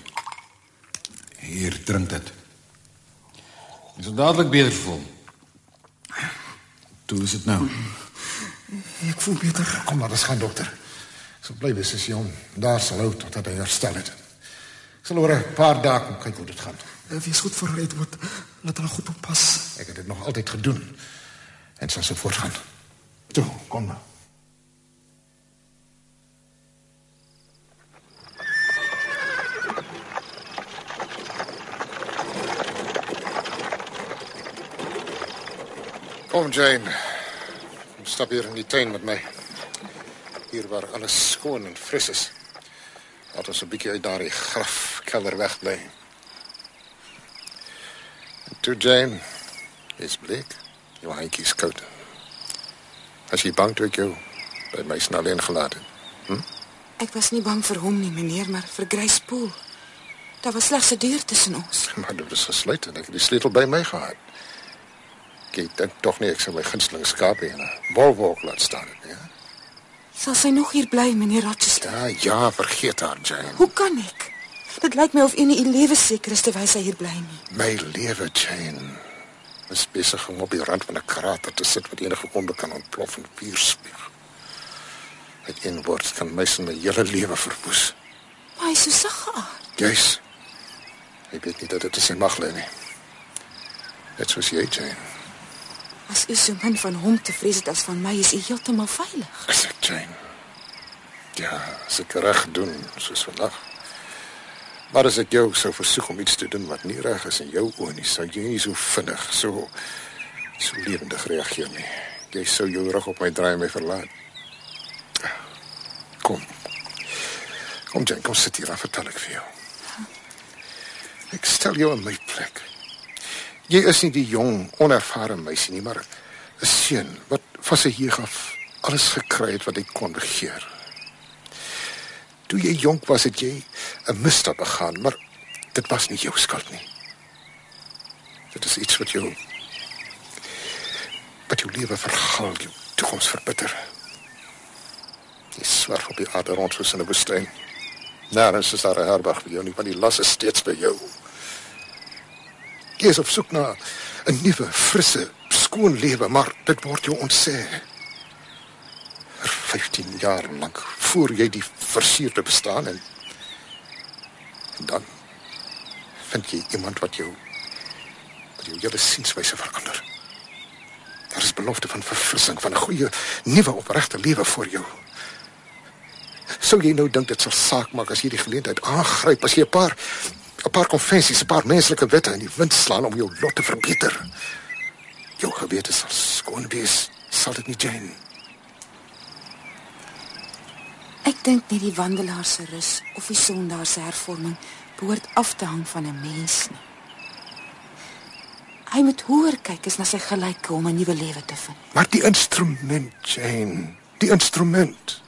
Hier, drink dit. Jy sal dadelik beter voel. Toe is dit nou. Ek voel beter. Kom maar, dis gaan dokter. Ek sal bly wees as jy hom daar sal hou totdat hy herstel het. Ek sal oor 'n paar dae kom kyk hoe dit gaan. Uh, Wees goed vir haar, Edward. Laat haar goed oppas. Ek het dit nog altyd gedoen en sal so voortgaan. Toe, kom nou. Kom Jane. Kom stap hier in die tuin met my. Hier waar alles skoon en fris is. Laat ons 'n bietjie uit daardie grafkelder wegbly. Toe Jane, is bleek. Jou handjie is koud. As jy bang toe ek jou by my snel alleen gelaat het. Ek was nie bang vir hom nie, meneer, maar vir Grace Pool. Daar was slegs 'n deur tussen ons. Maar dit was gesluit en ek het die sleutel by my gehad. Ek dink tog nie ek sou my gunsteling skaap in 'n wolwalk laat staan nie. hè? Sal sy nog hier bly, meneer Rochester? Ja, ja, vergeet haar, Jane. Hoe kan ek? Dit lyk my of u nie u lewe seker is terwyl sy hier bly nie. My lewe, Jane. is besig om op die rand van 'n krater te sit wat enige oomblik kan ontplof en vuur spuug. Met een woord kan my se my hele lewe verwoes. Maar hy is so sag geaard. Juis. Ek weet nie dat dit in sy mag lê nie. Net soos jy, Jane. As u so min van hom te vrees het as van my, is u heeltemal veilig. Is ek Jane? Ja, as ek reg doen soos vandag. Maar as ek jou sou versoek om iets te doen wat nie reg is in jou oë nie, sou jy nie so vinnig, so so lewendig reageer nie. Jy sou jou rug op my draai en my verlaat. Kom. Kom Jane, kom sit hier en vertel ek vir jou. Ek stel jou in my plek. Jy is nie die jong, onervare meisie nie, maar 'n seun wat van sy jeug af alles gekry het wat hy kon begeer. Toe jy jonk was, het jy 'n misdaad begaan, maar dit was nie jou skuld nie. Dit is iets wat jou wat jou lewe vergal, jou toekoms verbitter. Jy swerf op die aarde rond soos in 'n woestyn. Nêrens is daar 'n herberg vir jou nie, want die las is steeds by jou. Jy is op soek na 'n nuwe, frisse, skoon lewe, maar dit word jou ontsê. Vir 15 jaar lank voer jy die versierde bestaan en, en dan vind jy iemand wat jou wat jou hele sienswyse verander. Daar is belofte van verfrissing, van 'n goeie nuwe opregte lewe vir jou. Sou jy nou dink dit sal saak maak as jy die geleentheid aangryp as jy 'n paar 'n paar konvensies, 'n paar menslike wette in die wind slaan om jou lot te verbeter? Jou gewete sal skoon wees, sal dit nie, Jane? Ek dink nie die wandelaar se rus of die sondaar se hervorming behoort af te hang van 'n mens nie. Hy moet hoor kyk is na sy gelyke om 'n nuwe lewe te vind. Maar die instrument, Jane, die instrument.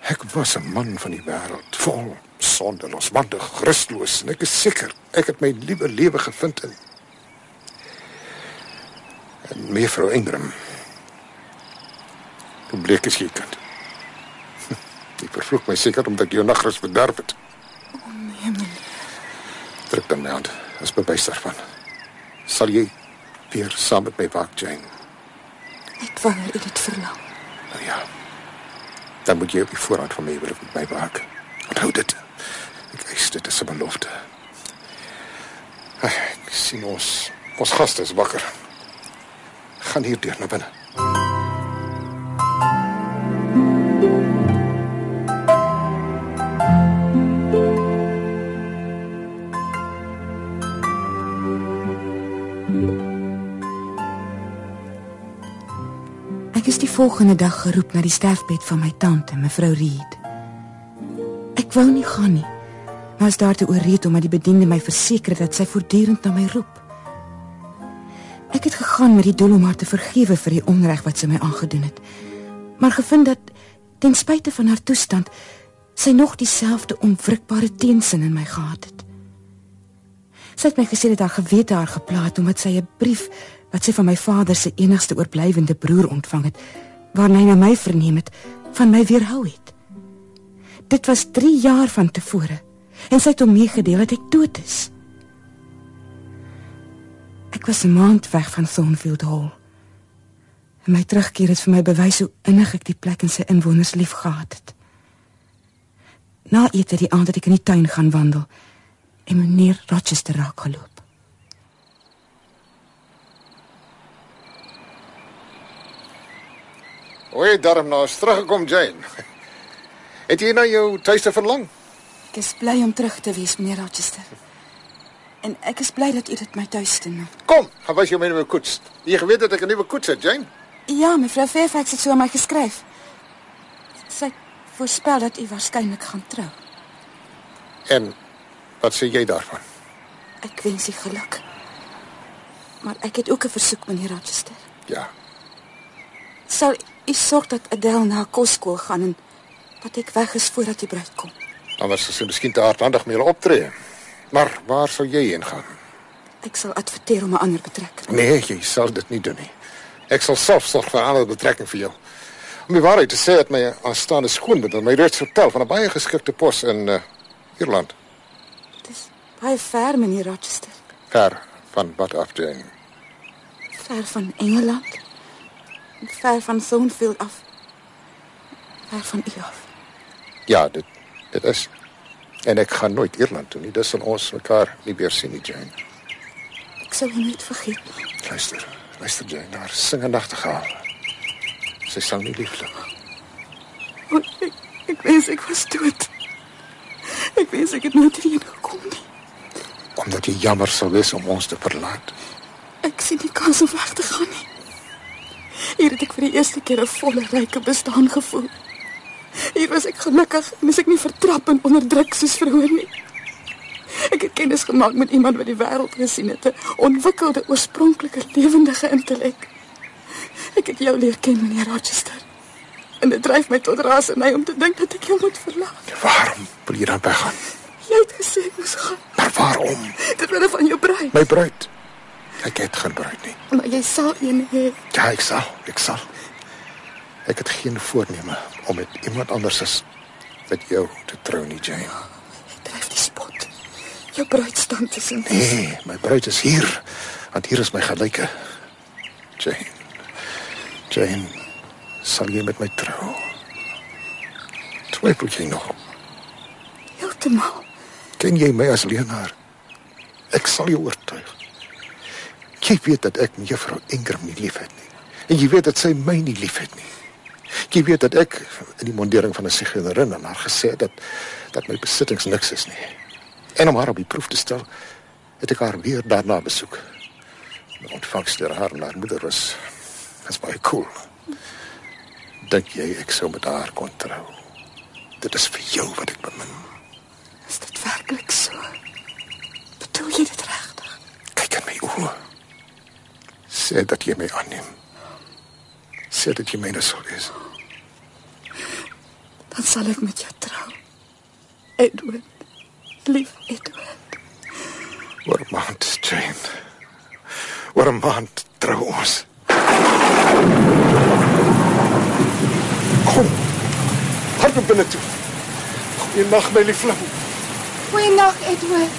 Ek was 'n man van die wêreld, vol sonde, losbandig, Christloos, en ek is seker ek het my liewe lewe gevind in en mevrou Ingram. Hoe bleek is jy vervloek my seker omdat ek jou nagrus bederf het. O oh, nee, meneer. Druk dan my hand. As bewys daarvan. Sal jy weer saam met my waak, Jane? Ek wanneer u dit verlang. Nou ja. Dan moet jy op die voorhand van my wil met my waak. Onthou dit. Ek eis dit as 'n belofte. Ek sien ons ons gaste is wakker. Gaan hier deur na binne. Volgende dag geroep na die sterfbed van my tante, mevrou Reed. Ek wou nie gaan nie. Maar as daar te ooreed om aan die bediende my verseker dat sy voortdurend na my roep. Ek het gegaan met die doel om haar te vergewe vir die onreg wat sy my aangedoen het. Maar gevind dat ten spyte van haar toestand sy nog dieselfde onwrikbare teensin in my gehad het. Sy het my gesê dat haar gewete haar geplaat omdat sy 'n brief wat sy van my vader se enigste oorblywende broer ontvang het, waarin hy na my verneem het, van my weerhou het. Dit was 3 jaar van tevore en sy het hom meegedeel dat ek dood is. Ek was 'n maand weg van Thornfield Hall. En my terugkeer het vir my bewys hoe innig ek die plek en sy inwoners liefgehad het. Na ete die aand het ek in die tuin gaan wandel en meneer Rochester raak geloop. Oei, daarom nou is teruggekom, Jane. Het jy na jou tuiste verlang? Ek is bly om terug te wees, meneer Rochester. En ek is bly dat u dit my tuis doen. Kom, gaan wys jou my nuwe koets. Jy geweet dat ek 'n nuwe koets het, Jane? Ja, mevrou Fairfax het so aan my geskryf. Sy voorspel dat u waarskynlik gaan trou. En wat sê jy daarvan? Ek wens u geluk. Maar ek het ook 'n versoek, meneer Rochester. Ja. Sal u sorg dat Adele na kosskool gaan en dat ek weg is voordat die bruid kom? Anders is sy miskien te hardhandig met hulle optree. Maar waar sou jy heen gaan? Ek sal adverteer om 'n ander betrekking. Nee, jy sal dit nie doen nie. Ek sal self sorg vir 'n ander betrekking vir jou. Om die waarheid te sê, het my aanstaande skoonmoeder my reeds vertel van 'n baie geskikte pos in uh, Ierland. Dis baie ver, meneer Rochester. Ver van wat af, Jane? Ver van Engeland. Ver van Thornfield af. Ver van u af. Ja, dit dit is. En ek gaan nooit Ierland toe nie. Dis sal ons mekaar nie weer sien nie, Jane. Ek sal u nooit vergeet nie. Luister, luister Jane, daar sing 'n nagtegaal. Sy sal nie lieflik. O, ek, ek wens ek was dood. Ek wens ek het nooit hierheen gekom nie. Omdat jy jammer sou wees om ons te verlaat. Ek sien nie kans om weg te gaan nie. Hier het ek vir die eerste keer 'n volle ryke bestaan gevoel. Hier was ek gelukkig en is ek nie vertrap en onderdruk soos vroeër nie. Ek het kennis gemaak met iemand wat die wêreld gesien het, 'n ontwikkelde, oorspronklike, lewendige intellek. Ek het jou leer ken, meneer Rochester. En dit dryf my tot rasernay om te dink dat ek jou moet verlaat. Waarom wil jy dan weggaan? Jy het gesê ek moes gaan. Maar waarom? Dit wil van jou bruid. My bruid. Ek het geen bruid nie. Maar jy sal een hê. Ja, ek sal, ek sal. Ek het geen voorneme om met iemand anders as met jou te trou nie, Jane. Dryf die spot. Jou bruid staan tussen ons. Nee, my bruid is hier. Want hier is my gelyke. Jane. Jane, sal jy met my trou? Twyfel jy nog? Heeltemal. Ken jy my as leenaar? Ek sal jou oortuig. Jy weet dat ek juffrou Ingram nie liefhet nie. En jy weet dat sy my nie liefhet nie. Jy weet dat ek in die mondering van 'n sigeunerin aan haar gesê het dat dat my besittings niks is nie. En om haar op die proef te stel, het ek haar weer daarna besoek. Die ontvangs deur haar en haar moeder was was baie cool. Dink jy ek sou met haar kon trou? Dit is vir jou wat ek bemin. Is dit werklik so? Bedoel jy dit regtig? Kyk in my oë. Sê dat jy my aanneem. Sê dat jy myne sal wees. Dan sal ek met jou trou. Edward. Lief Edward. Oor 'n maand, Jane. Oor 'n maand trou ons. Kom. Hardop binne toe. Goeienaand, my liefling. Goeienaand, Edward.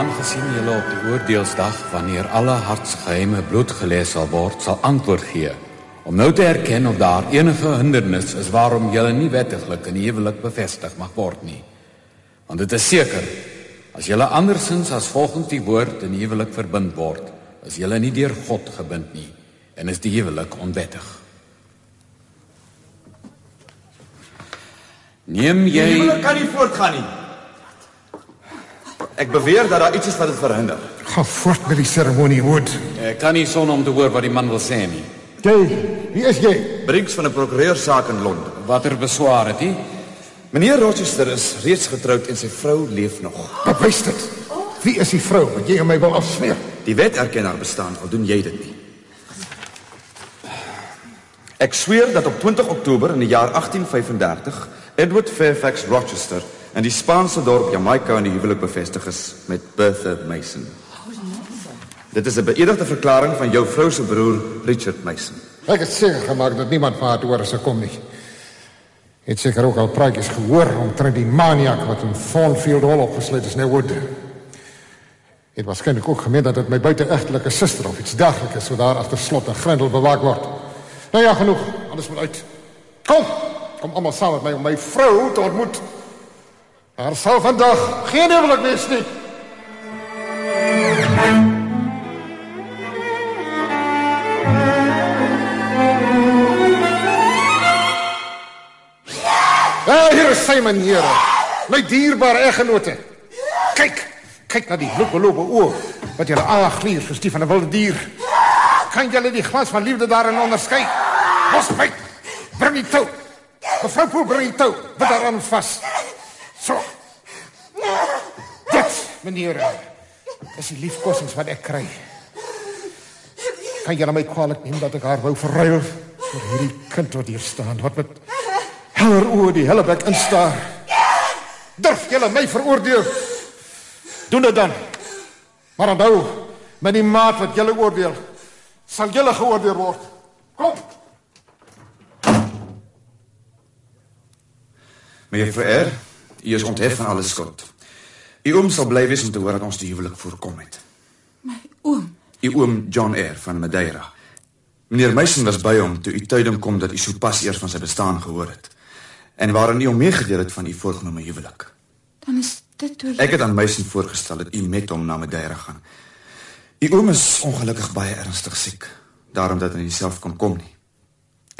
Aangesien julle op die oordeelsdag wanneer alle hartsgeheime blootgelees sal word, sal antwoord gee om nou te erken of daar enige hindernis is waarom julle nie wettiglik in die huwelik bevestig mag word nie. Want dit is seker as julle andersins as volgens die woord in die huwelik verbind word, is julle nie deur God gebind nie en is die huwelik onwettig. Neem jy Die huwelik kan nie voortgaan nie. Ek beweer dat daar iets is wat dit verhinder. Gaan voort met die seremonie, Wood. Ek kan nie son om te hoor wat die man wil sê nie. Jy, wie is jy? Brinks van 'n prokureursaak in Londen. Watter beswaar het hy? Meneer Rochester is reeds getroud en sy vrou leef nog. Bewys dit. Wie is die vrou wat jy aan my wil afsmeer? Die wet erken haar bestaan, al doen jy dit nie. Ek sweer dat op 20 Oktober in die jaar 1835 Edward Fairfax Rochester in die Spaanse dorp Jamaica in die huwelik bevestig is met Bertha Mason. Dit is 'n beëdigde verklaring van jou vrou se broer Richard Mason. Ek het seker gemaak dat niemand van haar hoor sou kom nie. Het seker ook al praatjies gehoor omtrent die maniak wat in Thornfield Hall opgesluit is, nee Wood. Het waarskynlik ook gemeen dat dit my buiteegtelike suster of iets dergeliks is wat daar agter slot en grendel bewaak word. Nou ja, genoeg. Alles moet uit. Kom, kom almal saam met my om my vrou te ontmoet. Daar sal vandag geen huwelik wees nie. Ja, hier is sy meneer. My dierbare eggenote. Kyk, kyk na die bloedbelope oë wat julle aangluur soos die van 'n wilde dier. Kan julle die glans van liefde daarin onderskei? Los my. Bring die tou. Mevrou Poel, bring die tou. Wat daaraan vas. So. Dit, meneer, is die liefkosings wat ek kry. Kan julle my kwaadlik neem dat ek haar wou verruil vir hierdie kind wat hier staan wat met heller oë die hele bek instaar. Durf julle my veroordeel? Doen dit dan. Maar onthou, met die maat wat julle oordeel, sal julle geoordeel word. Kom. Meneer Verer, u is onthef van alle skuld. U oom sal bly wees om te hoor dat ons die huwelik voorkom het. My oom. U oom John Eyre van Madeira. Meneer Mason was by hom toe u tyding kom dat u sopas eers van sy bestaan gehoor het en waarin u hom meegedeel het van u voorgenome huwelik. Dan is dit hoe Ek het aan Mason voorgestel dat u met hom na Madeira gaan. U oom is ongelukkig baie ernstig siek, daarom dat hy nie self kon kom nie.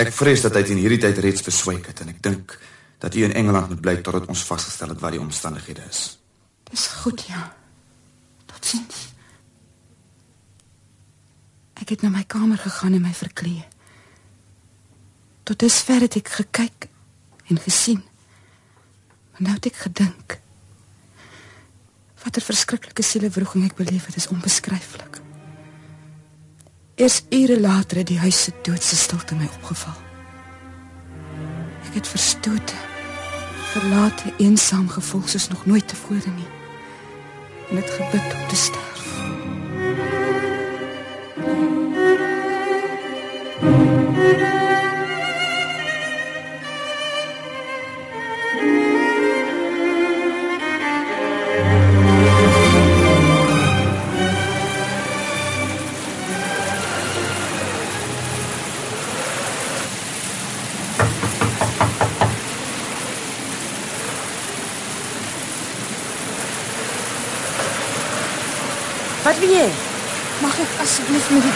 Ek vrees dat hy in hierdie tyd reeds beswyk het en ek dink dat u in Engeland moet bly totdat ons vasgestel het wat die omstandighede is. Dis goed, ja. Totsiens. Ek het na my kamer gegaan en my verklee. Tot dusver het ek gekyk en gesien. Maar nou het ek gedink. Watter verskriklike sielewroging ek beleef het, is onbeskryflik. Eers ure later het die huis se doodse stilte my opgeval. Ek het verstote, verlate, eensaam gevoel soos nog nooit tevore nie. En het gebid om te sterf.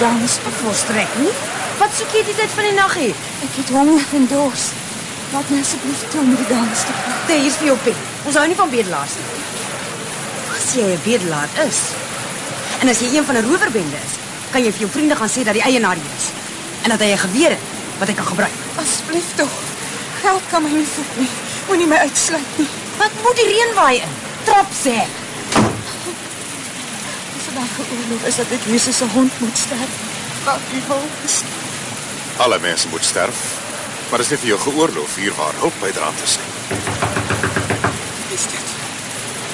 Die dames Volstrek nie. Wat soek jy die tyd van die nag hier? Ek het honger en dors. Laat my asseblief toe om die dames te praat. Dit is vir jou pen. Ons hou nie van bedelaars nie. As jy 'n bedelaar is en as jy een van 'n rowerbende is, kan jy vir jou vriende gaan sê dat die eienaar hier is en dat hy 'n geweer het wat hy kan gebruik. Asseblief tog. Geld kan my nie voed nie. Moenie my uitsluit nie. Wat moet die reën waai in? Trap sê. Vandag geoorloof is dat ek Jesus se hond moet sterf. Wat u wil. Alle mense moet sterf. Maar dis nie vir jou geoorloof hier waar hulp bydra te sê. Is dit?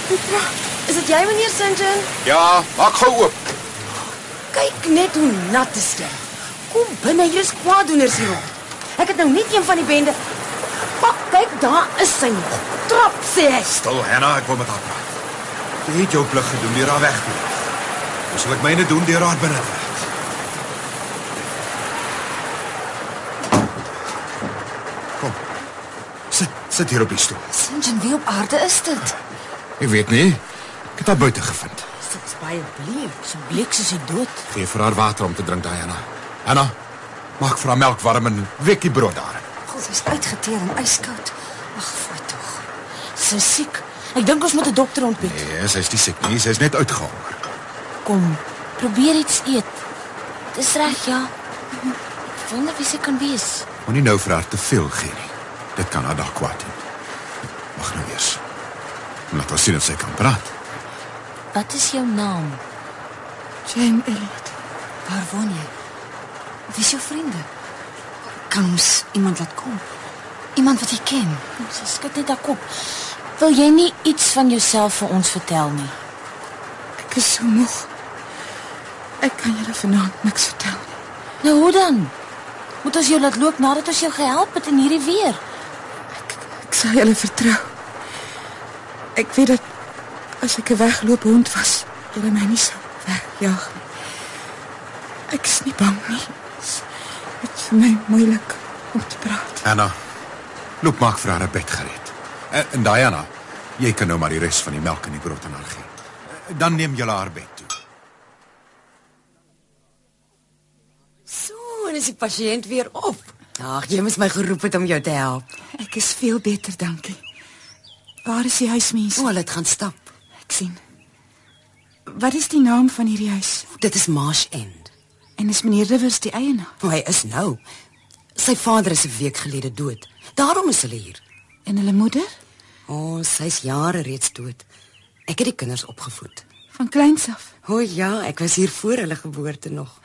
Petra, Is dit jy meneer St. John? Ja, maak gou oop. Kyk net hoe nat is jy. Kom binne, hier is kwaaddoeners hier rond. Ek het nou net een van die bende. Maar kyk, daar is sy nog. Trap sê hy. Stil, Hanna, ek wil met haar praat. Jy het jou plig gedoen deur haar weg te neem. Nou sal ek myne doen deur haar binne te laat. Kom. Sit, sit hier op die stoel. Sinjin, wie op aarde is dit? Ek weet nie. Ek het haar buite gevind. Dit is baie bleek, so bleek soos die dood. Gee vir haar water om te drink, Diana. Hanna, maak vir haar melk warm en wekkie brood daar. God, sy's uitgeteer en yskoud. Ag, fooi tog. Sy is siek. Ek dink ons moet 'n dokter ontbied. Nee, sy is nie siek nie, sy is net uitgehonger. Kom, probeer iets eet. Dis reg, ja. Ek wonder wie sy kan wees. Moenie nou vir haar te veel gee nie. Dit kan haar dalk kwaad doen. Wag nou eers. Laat ons sien of sy kan praat. Wat is jou naam? Jane Elliot. Waar woon jy? Wie is jou vriende? Kan ons iemand laat kom? Iemand wat jy ken? Sy skud net haar kop. Wil jy nie iets van jouself vir ons vertel nie? Ek is so moeg. Ek kan julle vanaand niks vertel nie. Nou hoe dan? Moet ons jou laat loop nadat ons jou gehelp het in hierdie weer? Ek sal julle vertrou. Ek weet dat as ek 'n wegloop hond was, julle my nie sou wegjaag nie. Ek is nie bang nie. Dit is vir my moeilik om te praat. Anna, loop maak vir haar 'n bed gereed. En, en Diana, jy kan nou maar die res van die melk en die brood aan haar gee. Dan neem jy haar bed toe. So, en is die pasiënt weer op. Ag, jy moes my geroep het om jou te help. Ek is veel beter, dankie. Waar is die huismense? O, hulle het gaan stap. Ek sien. Wat is die naam van hierdie huis? Dit is Marsh End. En is meneer Rivers die eienaar? O, hy is nou. Sy vader is 'n week gelede dood. Daarom is hulle hier. En hulle moeder? O, oh, sy's jare reeds dood. Ek het die kinders opgevoed. Van kleins af. O ja, ek was hier voor hulle geboorte nog.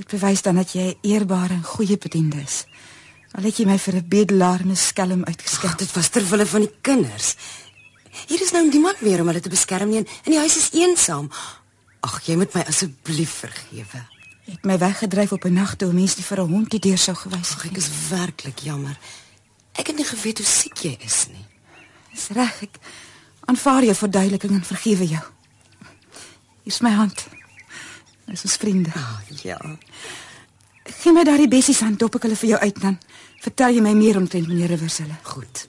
Dit bewys dan dat jy 'n eerbare en goeie bediende is. Al het jy my vir 'n bedelaar en 'n skelm uitgeskat. Dit was ter wille van die kinders. Hier is nou niemand meer om hulle te beskerm nie en en die huis is eensaam. Ag, jy moet my asseblief vergewe. Jy het my weggedryf op 'n nag toe mense nie vir 'n hond die deur sou gewys Ag, ek is werklik jammer. Ek het nie geweet hoe siek jy is nie. Dis reg, ek aanvaar jou verduideliking en vergewe jou. Hier's my hand. Dis ons vriende. Ah, ja. Gee my daardie bessies aan, dop ek hulle vir jou uit dan. Vertel jy my meer omtrent meneer Rivers hulle. Goed.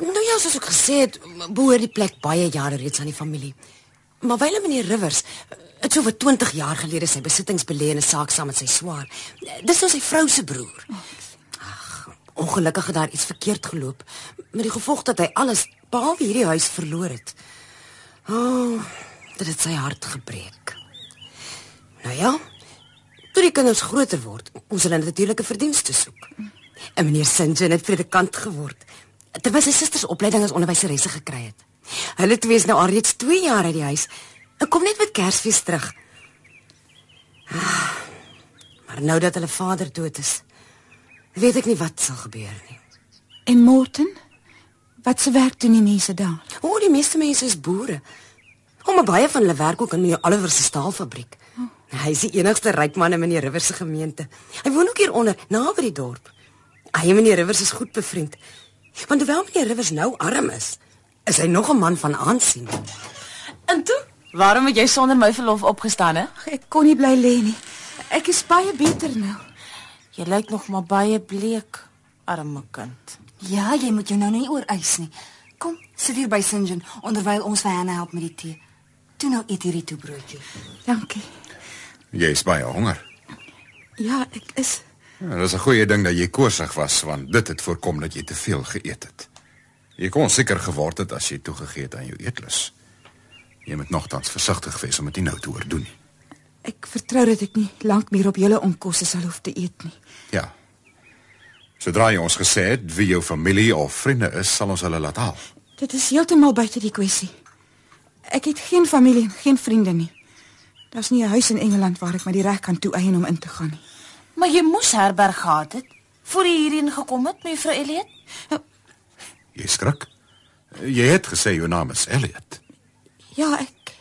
Nou ja, soos ek gesê het, behoort die plek baie jare reeds aan die familie. Maar wyle meneer Rivers het so wat 20 jaar gelede sy besittings belê in 'n saak saam met sy swaar. Dis nou sy vrou se broer. Ag, ongelukkig het daar iets verkeerd geloop met die gevolg dat hy alles behalwe hierdie huis verloor het. O, oh, dit het sy hart gebreek. Nou ja, toe die kinders groter word, moes hulle natuurlik 'n verdienste soek. En meneer Sinjin het predikant geword terwyl sy susters opleiding as onderwyseresse gekry het. Hulle twee is nou al reeds 2 jaar uit die huis. Ek kom net met Kersfees terug. Ah, Maar nou dat hulle vader dood is, weet ek nie wat sal gebeur nie. En Morton? Wat se werk doen die mense daar? O, oh, die meeste mense is boere. Om baie van hulle werk ook in meneer Oliver se staalfabriek. Oh. Hy is die enigste ryk man in meneer Rivers se gemeente. Hy woon ook hier onder, naby die dorp. Hy en meneer Rivers is goed bevriend. Want hoewel meneer Rivers nou arm is, is hy nog 'n man van aansien. En toe, waarom het jy sonder my verlof opgestaan hè? Ek kon nie bly lê nie. Ek is baie beter nou. Jy lyk nog maar baie bleek, arme kind. Ja, jy moet jou nou nie oor eis nie. Kom, sit hier by Sinjin onderwyl ons vir Hannah help met die tee. Toe nou eet hierdie toebroodjie. Dankie. Jy is baie honger. Ja, ek is Ja, dis 'n goeie ding dat jy koorsig was want dit het voorkom dat jy te veel geëet het. Jy kon seker geword het as jy toegegee het aan jou eetlus. Jy moet nogtans versigtig wees om dit nie nou te oordoen nie. ek vertrou dat ek nie lank meer op julle onkosse sal hoef te eet nie. Ja. Sodra jy ons gesê het wie jou familie of vriende is, sal ons hulle laat haal. Dit is heeltemal buite die kwessie. Ek het geen familie en geen vriende nie. Daar's nie 'n huis in Engeland waar ek my die reg kan toeëien om in te gaan nie. Maar jy moes herberg gehad het voor jy hierheen gekom het, mevrou Elliot. Jy skrik. Jy het gesê jou naam is Elliot. Ja, ek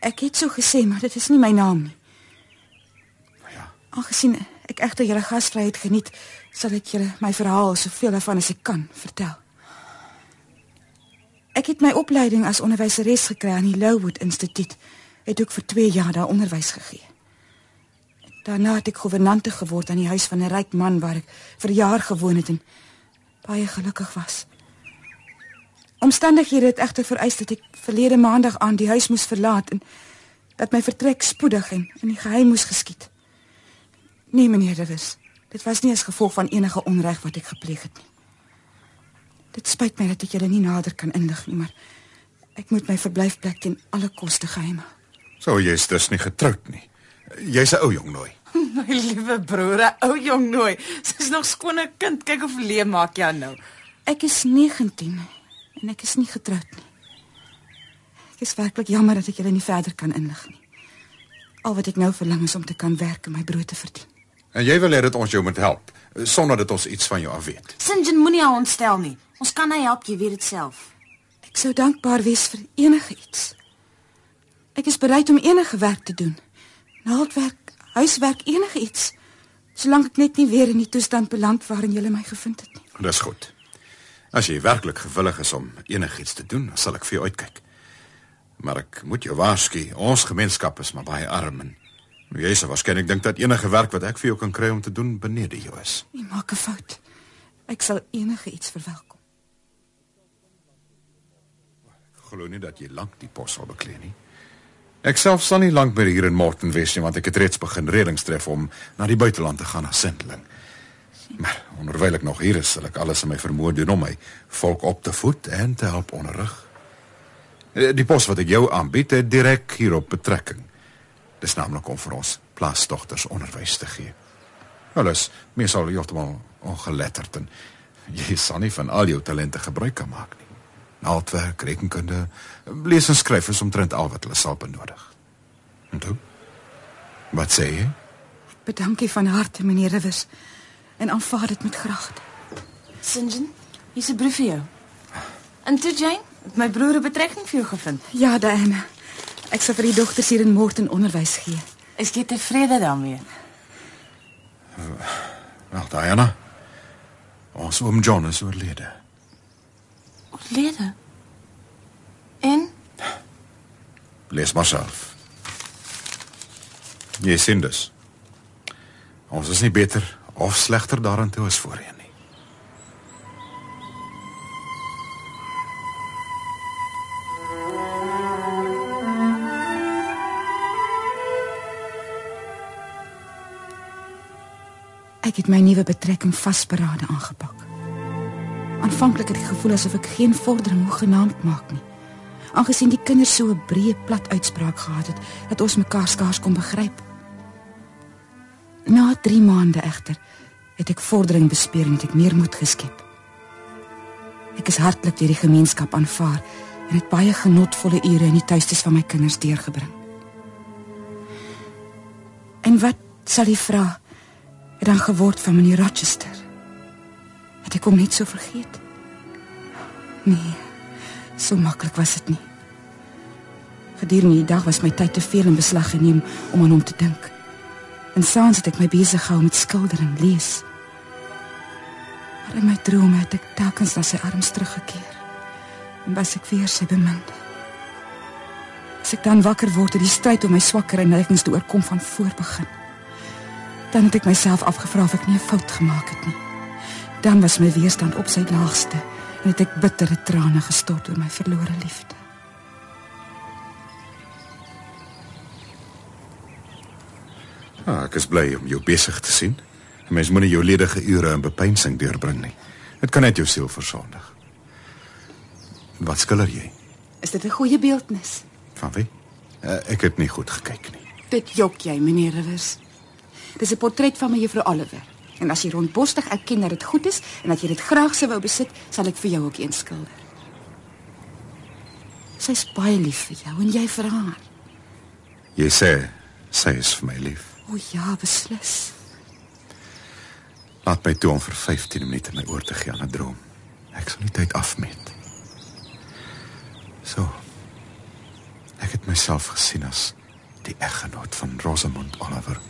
ek het so gesê, maar dit is nie my naam nie. Ja. Aangesien ek egter julle gasvryheid geniet, sal ek julle my verhaal soveel daarvan as ek kan vertel. Ek het my opleiding as onderwyseres gekry aan die Lowood Instituut. Het ook vir 2 jaar daar onderwys gegee. Daarna het ek gouvernante geword aan die huis van 'n ryk man waar ek vir jaar gewoon het en baie gelukkig was. Omstandighede het egter vereis dat ek verlede maandag aan die huis moes verlaat en dat my vertrek spoedig en in die geheim moes geskied. Nee, meneer Rivers, dit was nie as gevolg van enige onreg wat ek gepleeg het nie. Dit spyt my dat ek julle nie nader kan inlig nie, maar ek moet my verblyfplek ten alle koste geheim hou. So jy's dus nie getroud nie. Jy's 'n ou jong nooi. My liewe broer, 'n ou jong nooi. Sy's nog skone kind. Kyk of leë maak jy nou. Ek is 19 en ek is nie getroud nie. Ek is werklik jammer dat ek julle nie verder kan inlig nie. Al wat ek nou verlang is om te kan werk en my brood te verdien. En jy wil hê dat ons jou moet help sonder dat ons iets van jou af weet. Sinjin moenie haar ontstel nie. Ons kan haar help, jy weet dit self. Ek sou dankbaar wees vir enige iets. Ek is bereid om enige werk te doen. Naaldwerk, huiswerk, enige iets. Solank ek net nie weer in die toestand beland waarin jy my gevind het nie. Dis goed. As jy werklik gewillig is om enigiets te doen, sal ek vir jou uitkyk. Maar ek moet jou waarsku, ons gemeenskap is maar baie arm en jy sal waarskynlik dink dat enige werk wat ek vir jou kan kry om te doen benede jou is. Jy maak 'n fout. Ek sal enige iets verwelkom. Ek glo nie dat jy lank die pos sal beklee nie. Ek self sal nie lank meer hier in Morton wees nie want ek het reeds begin reëlings tref om na die buiteland te gaan as sendeling. Maar onderwyl ek nog hier is, sal ek alles in my vermoë doen om my volk op te voed en te help onderrig. Eh, Die pos wat ek jou aanbied, het direk hierop betrekking. Dis naamlik om vir ons plaasdogters onderwys te gee. Alles, meestal heeltemal ongeletterd en jy sal nie van al jou talente gebruik kan maak nie. Naaldwerk, rekenkunde, lees en skryf is omtrent al wat hulle sal benodig. En toe? Wat sê jy? Bedankie van harte, meneer Rivers. En aanvaar dit met graagte. Sinjin, hier's 'n brief vir jou. En toe Jane, het my broer 'n betrekking vir jou gevind. Ja, Diana. Ek sal vir die dogters hier in Morton onderwys gee. Is jy tevrede daarmee? Wel, Diana. Ons oom John is oorlede. Oorlede. En Lees maar self. Jy sien dus. Ons is nie beter of slegter daaraan toe as voorheen nie. Ek het my nuwe betrekking vasberade aangepak. Aanvanklik het ek gevoel asof ek geen vordering hoegenaamd maak nie. Aangesien die kinders so 'n breë plat uitspraak gehad het dat ons mekaar skaars kon begryp. Na 3 maande egter het ek vordering bespeer en het ek meer moed geskep. Ek is hartlik deur die gemeenskap aanvaar en het baie genotvolle ure in die tuistes van my kinders deurgebring. En wat sal jy vra? het dan geword van meneer Rochester. Het ek hom net so vergeet? Nee, so maklik was dit nie. Gedurende die dag was my tyd te veel in beslag geneem om aan hom te dink. En saans het ek my besig gehou met skilder en lees. Maar in my drome het ek telkens na sy arms teruggekeer. En was ek weer sy beminde. As ek dan wakker word, het die stryd om my swakker neigings te oorkom van voor begin. Dan het ek myself afgevra of ek nie 'n fout gemaak het nie. Dan was my weerstand op sy laagste en het ek bittere trane gestort oor my verlore liefde. Ah, ek is bly om jou besig te sien. 'n Mens moenie jou ledige ure in bepeinsing deurbring nie. Dit kan net jou siel versondig. Wat skilder jy? Is dit 'n goeie beeldnis? Van wie? Uh, ek het nie goed gekyk nie. Dit jok jy, meneer Rivers. Dis 'n portret van mevrou Oliver. En as jy rondborstig erken dat dit goed is en dat jy dit graag sou wou besit, sal ek vir jou ook een skilder. Sy's baie lief vir jou en jy vir haar. Jy sê sy is vir my lief. O ja, beslis. Laat my toe om vir 15 minute my oor te gee aan 'n droom. Ek sal die tyd afmeet. So. Ek het myself gesien as die eggenoot van Rosamond Oliver.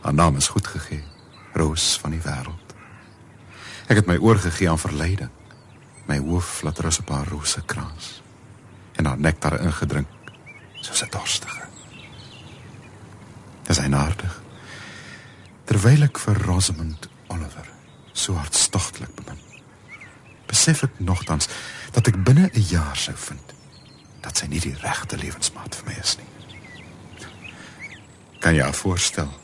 Haar naam is goed gegee, Roos van die wêreld. Ek het my oorgegee aan verleiding. My hoof laat rus op haar rosekrans en haar nektar ingedrink soos 'n dorstige. Dis eienaardig. Terwyl ek vir Rosamond Oliver so hartstogtelik bemin, besef ek nogtans dat ek binne 'n jaar sou vind dat sy nie die regte lewensmaat vir my is nie. Kan jy jou voorstel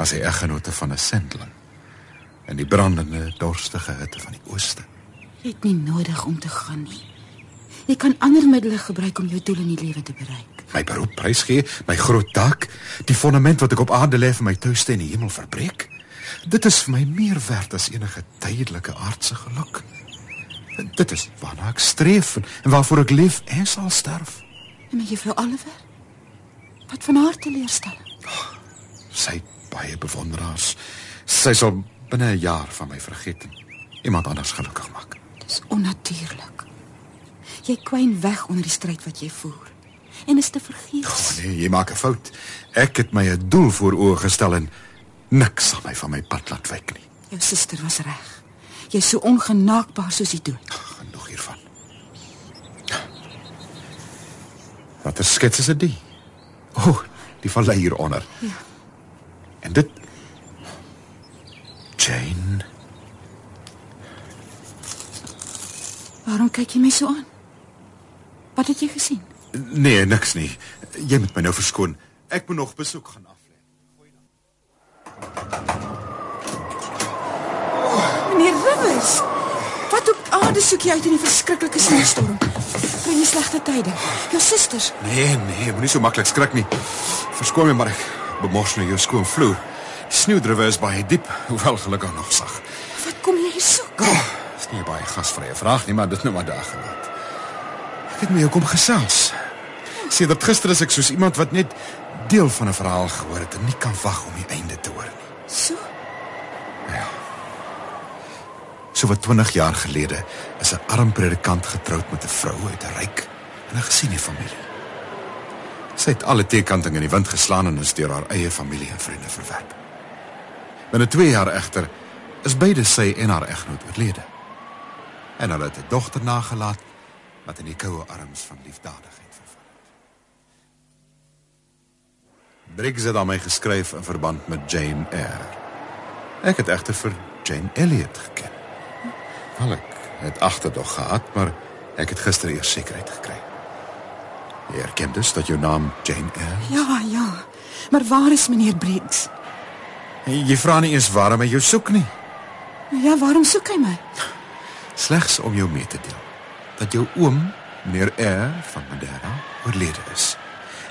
as hy eggenote van 'n sendeling in die brandende dorstige hitte van die ooste? Jy het nie nodig om te gaan nie. Jy kan ander middele gebruik om jou doel in die lewe te bereik. My beroep prysgee, my groot taak, die fondament wat ek op aarde lê vir my tuiste in die hemel verbreek. Dit is vir my meer werd as enige tydelike aardse geluk. Dit is waarna ek streef en, waarvoor ek leef en sal sterf. En met juffrou Oliver? Wat van haar teleurstelling? Sy het baie bewonderaars. Sy sal binne 'n jaar van my vergeet en iemand anders gelukkig maak. Dis onnatuurlik. Jy kwyn weg onder die stryd wat jy voer. En is te vergeet. Oh, nee, jy maak 'n fout. Ek het my 'n doel voor oë gestel en niks sal my van my pad laat wyk nie. Jou suster was reg. Jy's so ongenaakbaar soos die dood. Genoeg hiervan. Wat 'n skets is dit? O, oh, die vallei hieronder. Ja. En dit Jane. Waarom kyk jy my so aan? Wat het jy gesien? Nee, niks nie. Jy moet my nou verskoon. Ek moet nog besoek gaan aflê. Meneer Rivers, wat op aarde soek jy uit in die verskriklike sneeustorm? Kry jy slegte tye? Jou susters, Nee, nee, moenie so maklik skrik nie. Verskoon my maar ek bemors nou jou skoon vloer. Sneeudruwe is baie diep, hoewel gelukkig nog sag. wat kom jy hier soek? Oh, dis nie baie gasvrye vraag nie, maar dit nou maar daar gelaat. Ek het met jou kom gesels. Sedert gister is ek soos iemand wat net deel van 'n verhaal gehoor het en nie kan wag om die einde te hoor nie. So, So wat 20 jaar gelede is 'n arm predikant getroud met 'n vrou uit 'n ryk en 'n gesiene familie. Sy het alle teekantinge in die wind geslaan en is deur haar eie familie en vriende verwerp. Binne 2 jaar egter is beide sy en haar egnoot oorlede. En hulle het 'n dogter nagelaat wat in die koue arms van liefdadigheid verval. Briggs het aan my geskryf in verband met Jane Eyre. Ek het egter vir Jane Elliot geken. Wel ek het agterdog gehad, maar ek het gister eers sekerheid gekry. Jy erken dus dat jou naam Jane Eyre. ja, ja. Maar waar is meneer Briggs? Jy vra nie eens waarom hy jou soek nie, ja, waarom soek hy my? slegs om jou mee te deel dat jou oom, meneer Eyre van Madeira, oorlede is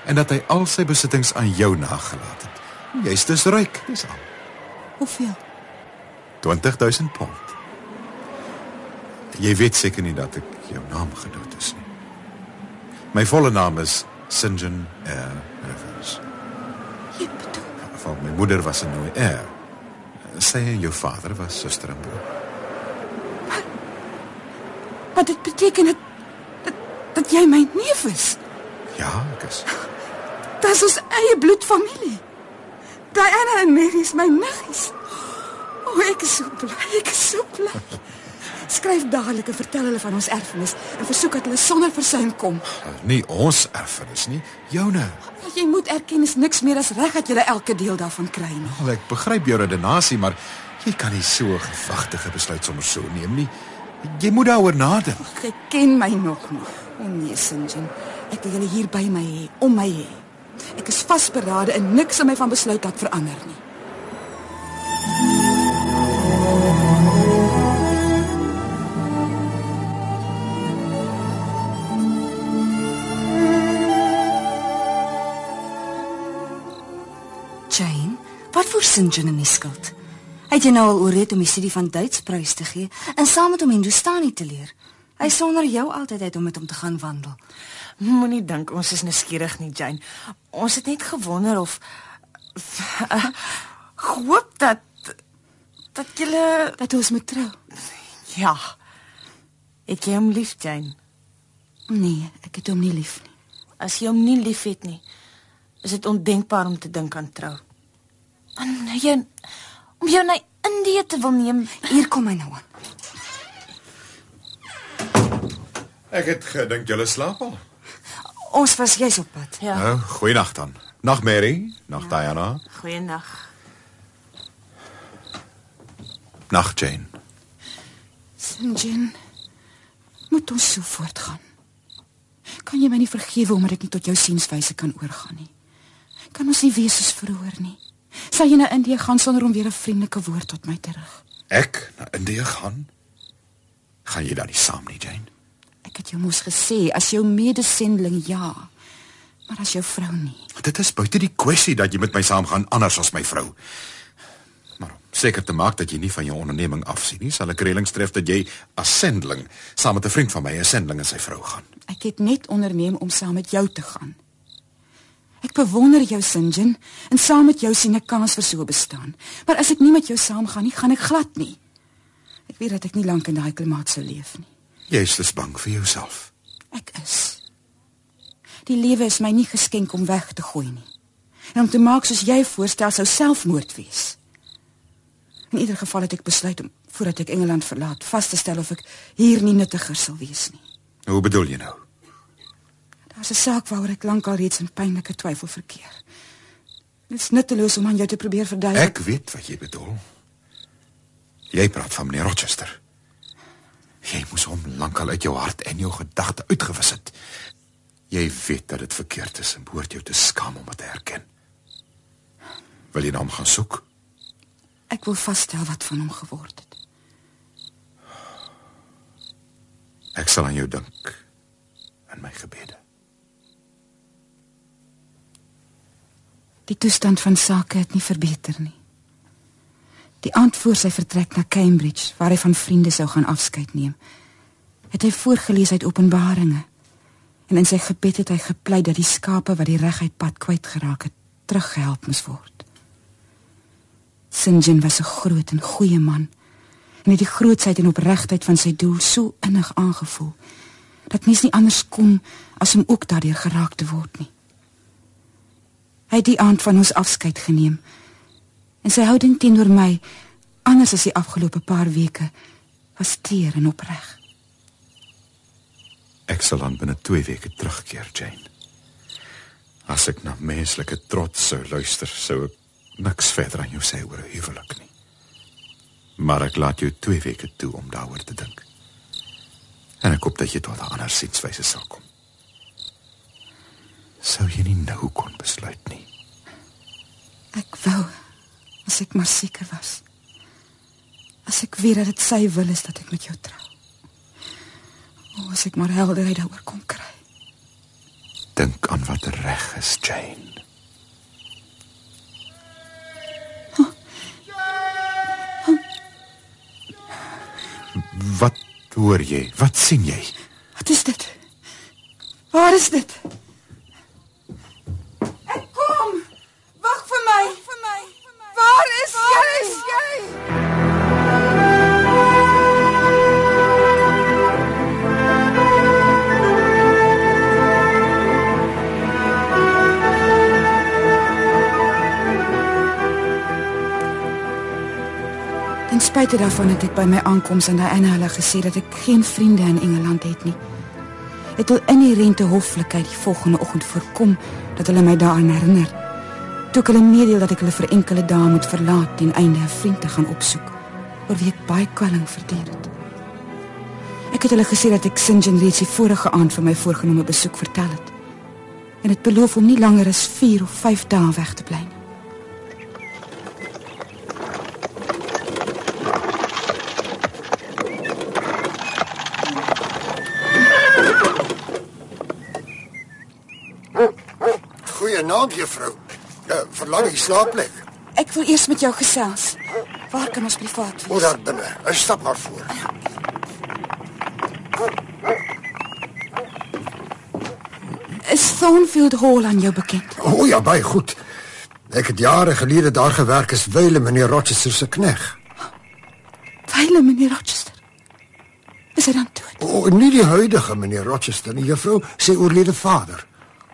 en dat hy al sy besittings aan jou nagelaat het. Jy's dus ryk, dis al. Hoeveel? 20000 pond. Jy weet seker nie dat ek jou naam gedoet is nie. My volle naam is St. John Eyre Rivers. Jy bedoel, Van my moeder was 'n Noe Eyre. Sy en jou vader was suster en broer. wat dit beteken dat dat, dat jy my neef is. Ja, ek is. Dis ons eie bloedfamilie. Diana en Mary is my niggies. O, oh, ek is so bly. Ek is so bly. Skryf dadelik en vertel hulle van ons erfenis en versoek dat hulle sonder versuim kom. Nie ons erfenis nie, joune. Jy moet erken is niks meer as reg dat jy elke deel daarvan kry nie. Wel, ek begryp jou redenasie, maar jy kan nie so 'n gewagtige besluit sommer so neem nie. Jy moet daaroor nadink. Jy ken my nog nie. O nee, Sinjin. Ek wil julle hier by my hê, om my hê. Ek is vasberade en niks sal my van besluit laat verander nie. Voor St. John in die skuld? Het jy nou al ooreed om die studie van Duits prys te gee en saam met hom Hindustani te leer? Hy sonder jou altyd uit om met hom te gaan wandel. Moenie dink ons is nuuskierig nie, Jane. Ons het net gewonder of uh, hoop dat dat jy dat ons moet trou. Ja. Ek jy hom lief, Jane. Nee, ek het hom nie lief nie. As jy hom nie liefhet nie, is dit ondenkbaar om te dink aan trou. En jy om jou na Indië te wil neem. Hier kom hy nou aan. Ek het gedink julle slaap al. Ons was jous op pad. Ja. Nou, goeienaand dan. Nag Mary, nag ja. Diana, Goeiedag. nag Jane. Sinjin, moet ons so voortgaan. Kan jy my nie vergewe omdat ek nie tot jou sienswyse kan oorgaan nie? Kan ons nie wees soos vroeër nie? Sal jy na Indië gaan sonder om weer 'n vriendelike woord tot my terug? Ek na Indië gaan? Gaan jy dan nie saam nie, Jane? Ek het jou mos gesê as jou medesendeling ja, maar as jou vrou nie. Dit is buite die kwessie dat jy met my saamgaan anders as my vrou. Maar om seker te maak dat jy nie van jou onderneming afsien nie, sal ek reëlings tref dat jy as sendeling saam met 'n vriend van my, 'n sendeling en sy vrou gaan. Ek het net onderneem om saam met jou te gaan. Ek bewonder jou Sinjin en saam met jou sien ek kans vir so bestaan. Maar as ek nie met jou saamgaan nie, gaan ek glad nie. Ek weet dat ek nie lank in daai klimaat sou leef nie. Jy is dus bang vir jouself. Ek is. Die lewe is my nie geskenk om weg te gooi nie. En om te maak soos jy voorstel sou selfmoord wees. In ieder geval het ek besluit om voordat ek Engeland verlaat, vas te stel of ek hier nie nuttiger sal wees nie. Hoe bedoel jy nou? Daar's 'n saak waaroor ek lankal reeds in pynlike twyfel verkeer. Dit is nutteloos om aan jou te probeer verduidelik. Ek weet wat jy bedoel. Jy praat van meneer Rochester. Jy moes hom lankal uit jou hart en jou gedagte uitgewis het. Jy weet dat dit verkeerd is en behoort jou te skaam om dit te erken. Wil jy na hom gaan soek? Ek wil vasstel wat van hom geword het. Ek sal aan jou dink in my gebede. Die toestand van sake het nie verbeter nie. Die aand voor sy vertrek na Cambridge, waar hy van vriende sou gaan afskeid neem, het hy voorgeles uit Openbaringe. En in sy gebed het hy gepleit dat die skape wat die reguit pad kwyt geraak het, teruggehelp moes word. Sinjin was 'n groot en goeie man en het die grootsheid en opregtheid van sy doel so innig aangevoel dat mens nie anders kon as om ook daardeur geraak te word nie. Hy het die aand van ons afskeid geneem. En sy houding teenoor my, anders as die afgelope paar weke, was teer en opreg. Ek sal dan binne 2 weke terugkeer, Jane. As ek na menslike trots sou luister, sou ek niks verder aan jou sê oor 'n huwelik nie. Maar ek laat jou 2 weke toe om daaroor te dink. En ek hoop dat jy tot 'n ander sienswyse sal kom. Sou jy nie nou kon besluit nie. Ek wou as ek maar seker was. As ek weet dat dit sy wil is dat ek met jou trou. O, as ek maar helderheid daaroor kon kry. Dink aan wat reg is, Jane. Wat hoor jy? Wat sien jy? Wat is dit? Waar is dit? Ek kom. Wag vir my. Vir my. Waar is jy? Waar is jy? Ten spyte daarvan het ek by my aankoms aan Diana hulle gesê dat ek geen vriende in Engeland het nie. Het hulle inherente hoflikheid die volgende oggend voorkom dat hulle my daaraan herinner. Toe ek hulle meedeel dat ek hulle vir enkele dae moet verlaat ten einde 'n vriend te gaan opsoek oor wie ek baie kwelling verdien het. Ek het hulle gesê dat ek St. John reeds die vorige aand van my voorgenome besoek vertel het. En dit beloof om nie langer as 4 of 5 dae weg te bly nie. Goeienaand, juffrou. Uh, verlang jy slaapplek? Ek wil eers met jou gesels. Waar kan ons privaat wees? daar binne. Ek stap maar voor. Is Thornfield Hall aan jou bekend? O ja, baie goed. Ek het jare gelede daar gewerk as wyle meneer Rochester se knegg. Veilig meneer Rochester. Is hy dan dood? O, nie die huidige meneer Rochester nie, juffrou, sy oorlede vader.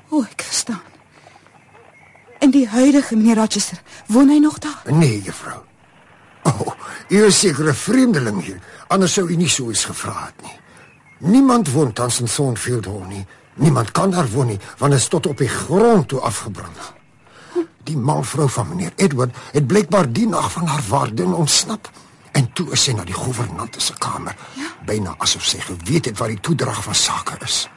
O, ek verstaan. En die huidige meneer Rochester, woon hy nog daar? Nee, juffrou. O, u is seker 'n vreemdeling hier. Anders sou u nie so iets gevra het nie. Niemand woon tans in Thornfield Hall nie. Niemand kan daar woon nie, want dit is tot op die grond toe afgebrand. Die malvrou van meneer Edward het blykbaar die nag van haar waardin ontsnap. En toe is sy na die gouvernante se kamer, ja? byna asof sy geweet het wat die toedrag van sake is.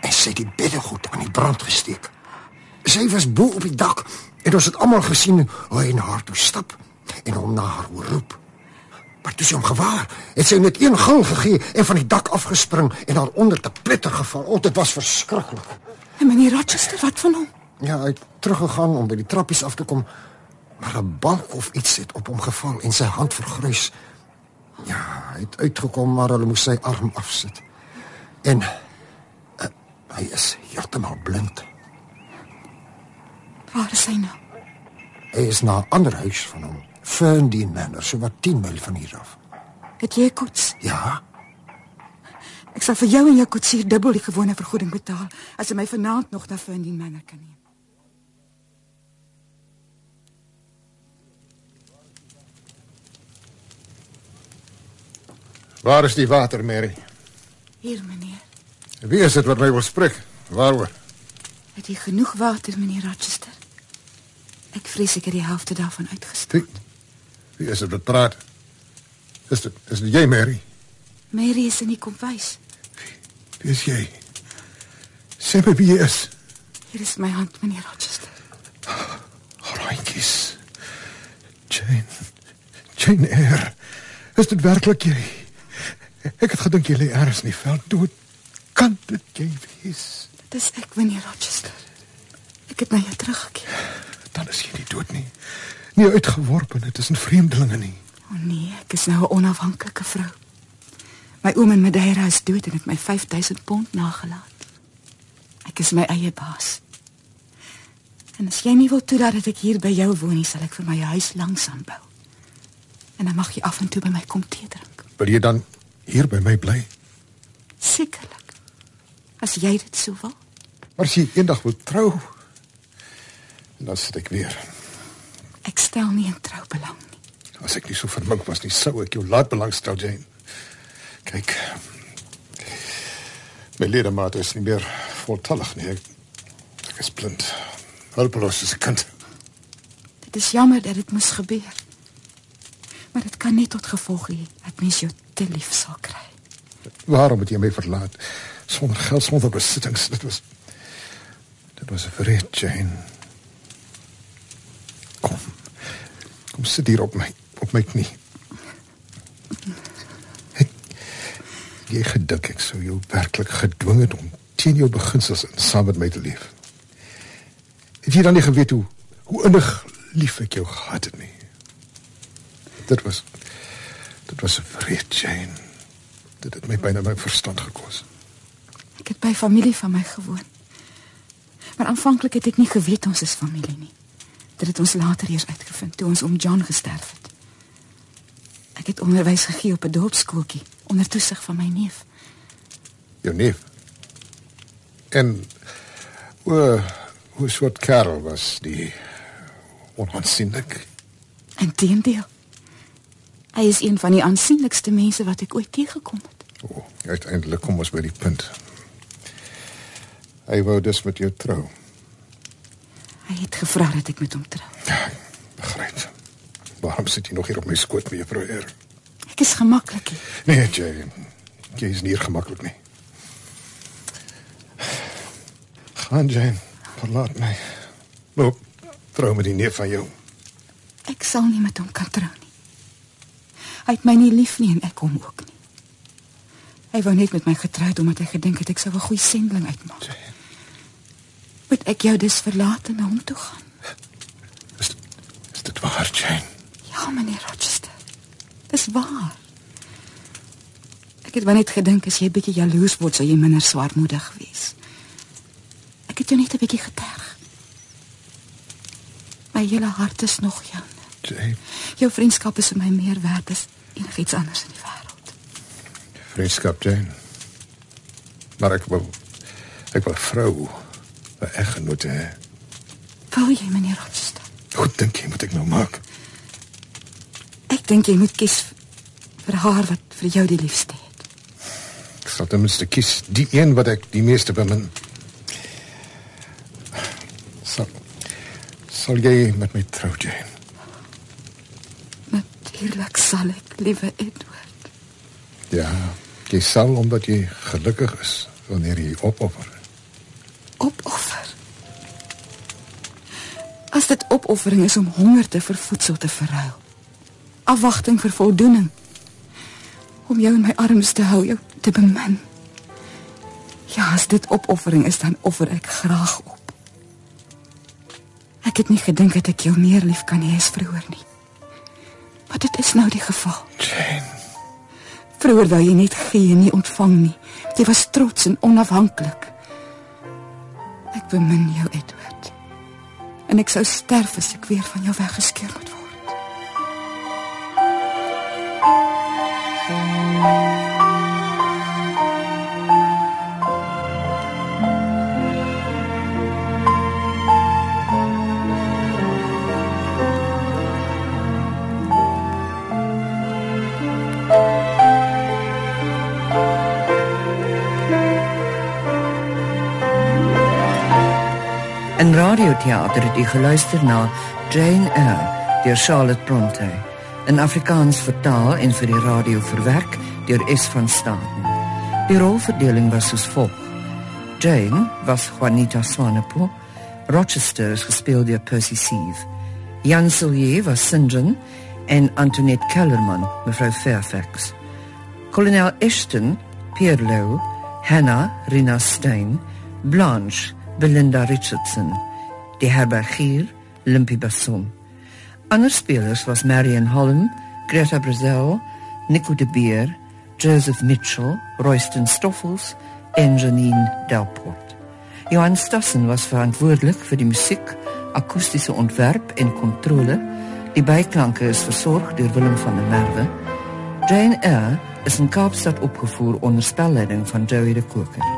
En sy het die beddegoed aan die brand gesteek. Sy was bo op die dak en ons het almal gesien hoe hy na haar toe stap en hom na haar hoor roep. Maar toe sy hom gewaar, het sy net een gang gegee en van die dak afgespring en haar onder te pletter geval. O, dit was verskriklik. En meneer Rochester, wat van hom? Ja, hy het teruggegaan om by die trappies af te kom, maar 'n balk of iets het op hom geval en sy hand vergrys. Ja, hy het uitgekom maar hulle moes sy arm afsit. En uh, hy is heeltemal blind. Waar is hy nou? Hy is na 'n ander huis van hom, Ferndean Manor, so wat 10 myl van hier af. Het 'n koets? Ja, Ek sal vir jou en jou koetsier dubbel die gewone vergoeding betaal as jy my vanaand nog na Ferndean Manor kan neem. Waar is die water, Mary? Hier, meneer. Wie is dit wat my wil spreek? Waaroor? Het jy genoeg water, meneer Rochester? Ek vrees ek het die helfte daarvan uitgestort. Wie is dit wat praat? Is dit is dit jy, Mary? Mary is in die kombuis. Wie is jy? Sê my wie jy is. Hier is my hand, meneer Rochester. Randjies. Jane. Jane Eyre. Is dit werklik jy? Ek het gedink jy lê ergens in die veld dood. Kan dit jy wees? Dis ek, meneer Rochester. Ek het na jou teruggekeer. Dan is jy nie dood nie. Nie uitgeworpe net tussen vreemdelinge nie. O oh nee, ek is nou 'n onafhanklike vrou. My oom in Madeira is dood en het my 5000 pond nagelaat. Ek is my eie baas. En as jy nie wil toelaat dat ek hier by jou woon nie, sal ek vir my huis langs aan bou. En dan mag jy af en toe by my kom tee drink. Wil jy dan hier by my bly? Sekerlik. As jy dit sou wil. Maar as jy eendag wil trou, dan sit ek weer. Ek stel nie in trou belang nie. As ek nie so vermink was nie, sou ek jou laat belangstel, Jane. Kyk. My ledemate is nie meer voltallig nie. Ek, ek is blind. Hulpeloos as 'n kind. Dit is jammer dat dit moes gebeur. Maar dit kan nie tot gevolg hê dat mens jou te lief sal kry. Waarom het jy my verlaat? Sonder geld, sonder besittings. Dit was Dit was 'n verraad, Jane. Kom. Kom sit hier op my op my knie. Het jy gedink ek sou jou werklik gedwing het om teen jou beginsels in saam met my te leef? Het jy dan nie geweet hoe hoe innig lief ek jou gehad het nie? Dit was dit was 'n verraad, Jane. Dit het my byna my verstand gekos. Ek het by familie van my gewoon. Maar aanvanklik het ek nie geweet ons is familie nie. Dit het ons later eers uitgevind toe ons oom John gesterf het. Ek het onderwys gegee op 'n dorpskooltjie onder toesig van my neef. Jou neef. En hoe hoe soort kerel was die onaansienlik? Inteendeel. Hy is een van die aansienlikste mense wat ek ooit teëgekom het. O, oh, uiteindelik kom ons by die punt. Hy wou dus met jou trou. Hy het gevra dat ek met hom trou. Begryp. Waarom sit jy nog hier op my skoot juffrou Eer? Ek is gemaklik hier. Nee, jy jy is nie gemaklik nie. Gaan Jane. Verlaat my. Loop, trou met die neef van jou. Ek sal nie met hom kan trou nie. Hy het my nie lief nie en ek hom ook nie. Hy wou net met my getroud omdat hy gedink het ek sou 'n goeie sending uitmaak. Moet ek jou dus verlaat en na hom toe gaan? Is dit waar, Jane? Ja, meneer Rochester. Dis waar. Ek het wel net gedink as jy bietjie jaloers word, sou jy minder swaarmoedig wees. Ek het jou net 'n bietjie geterg. My hele hart is nog joune. Jane, Jou vriendskap is vir my meer werd as enigiets anders in die wêreld. vriendskap, Jane. Maar ek wil ek wil 'n vrou, 'n eggenoot hê. Wou jy, meneer Rochester? Hoe dink jy moet ek nou maak? Ek dink jy moet kies vir haar wat vir jou die liefste het. Ek sal ten minste kies die een wat ek die meeste bemin. Sal sal jy met my trou, Jane? Natuurlik sal ek, liewe Edward. Ja, jy sal omdat jy gelukkig is wanneer jy opoffer. Opoffer. Opoffering is om honger te vir voedsel te verruil. Afwagting vir voldoening. Om jou in my arms te hou, jou te bemin. Ja, as dit opoffering is, dan offer ek graag op. Ek het nie gedink dat ek jou meer lief kan hê as vroeër nie. Maar dit is nou die geval. Jane. Vroeër wou jy net gee en nie ontvang nie. Jy was trots en onafhanklik. Ek bemin jou, Edward. En ek sou sterf as ek weer van jou weggeskeur moet word. In radioteater het u geluister na Jane Eyre deur Charlotte Brontë, in Afrikaans vertaal en vir die radio verwerk deur S van Staden. Die rolverdeling was soos volg: Jane was Juanita Swanepoel, Rochester is gespeel deur Percy Sieve, Jan Silje was St. John en Antoinette Kellerman mevrou Fairfax. Kolonel Ashton, Pierre Lowe, Hannah, Rina Stein, Blanche, Belinda Richardson, die herbergier, Limpy Basson. Ander spelers was Marion Holland, Greta Brazil, Nico de Beer, Joseph Mitchell, Royston Stoffels en Janine Delport. Johan Stassen was verantwoordelik vir die musiek, akoestiese ontwerp en kontrole. Die byklanke is versorg deur Willem van der Merwe. Jane Eyre is in Kaapstad opgevoer onder spelleiding van Joey de Koker.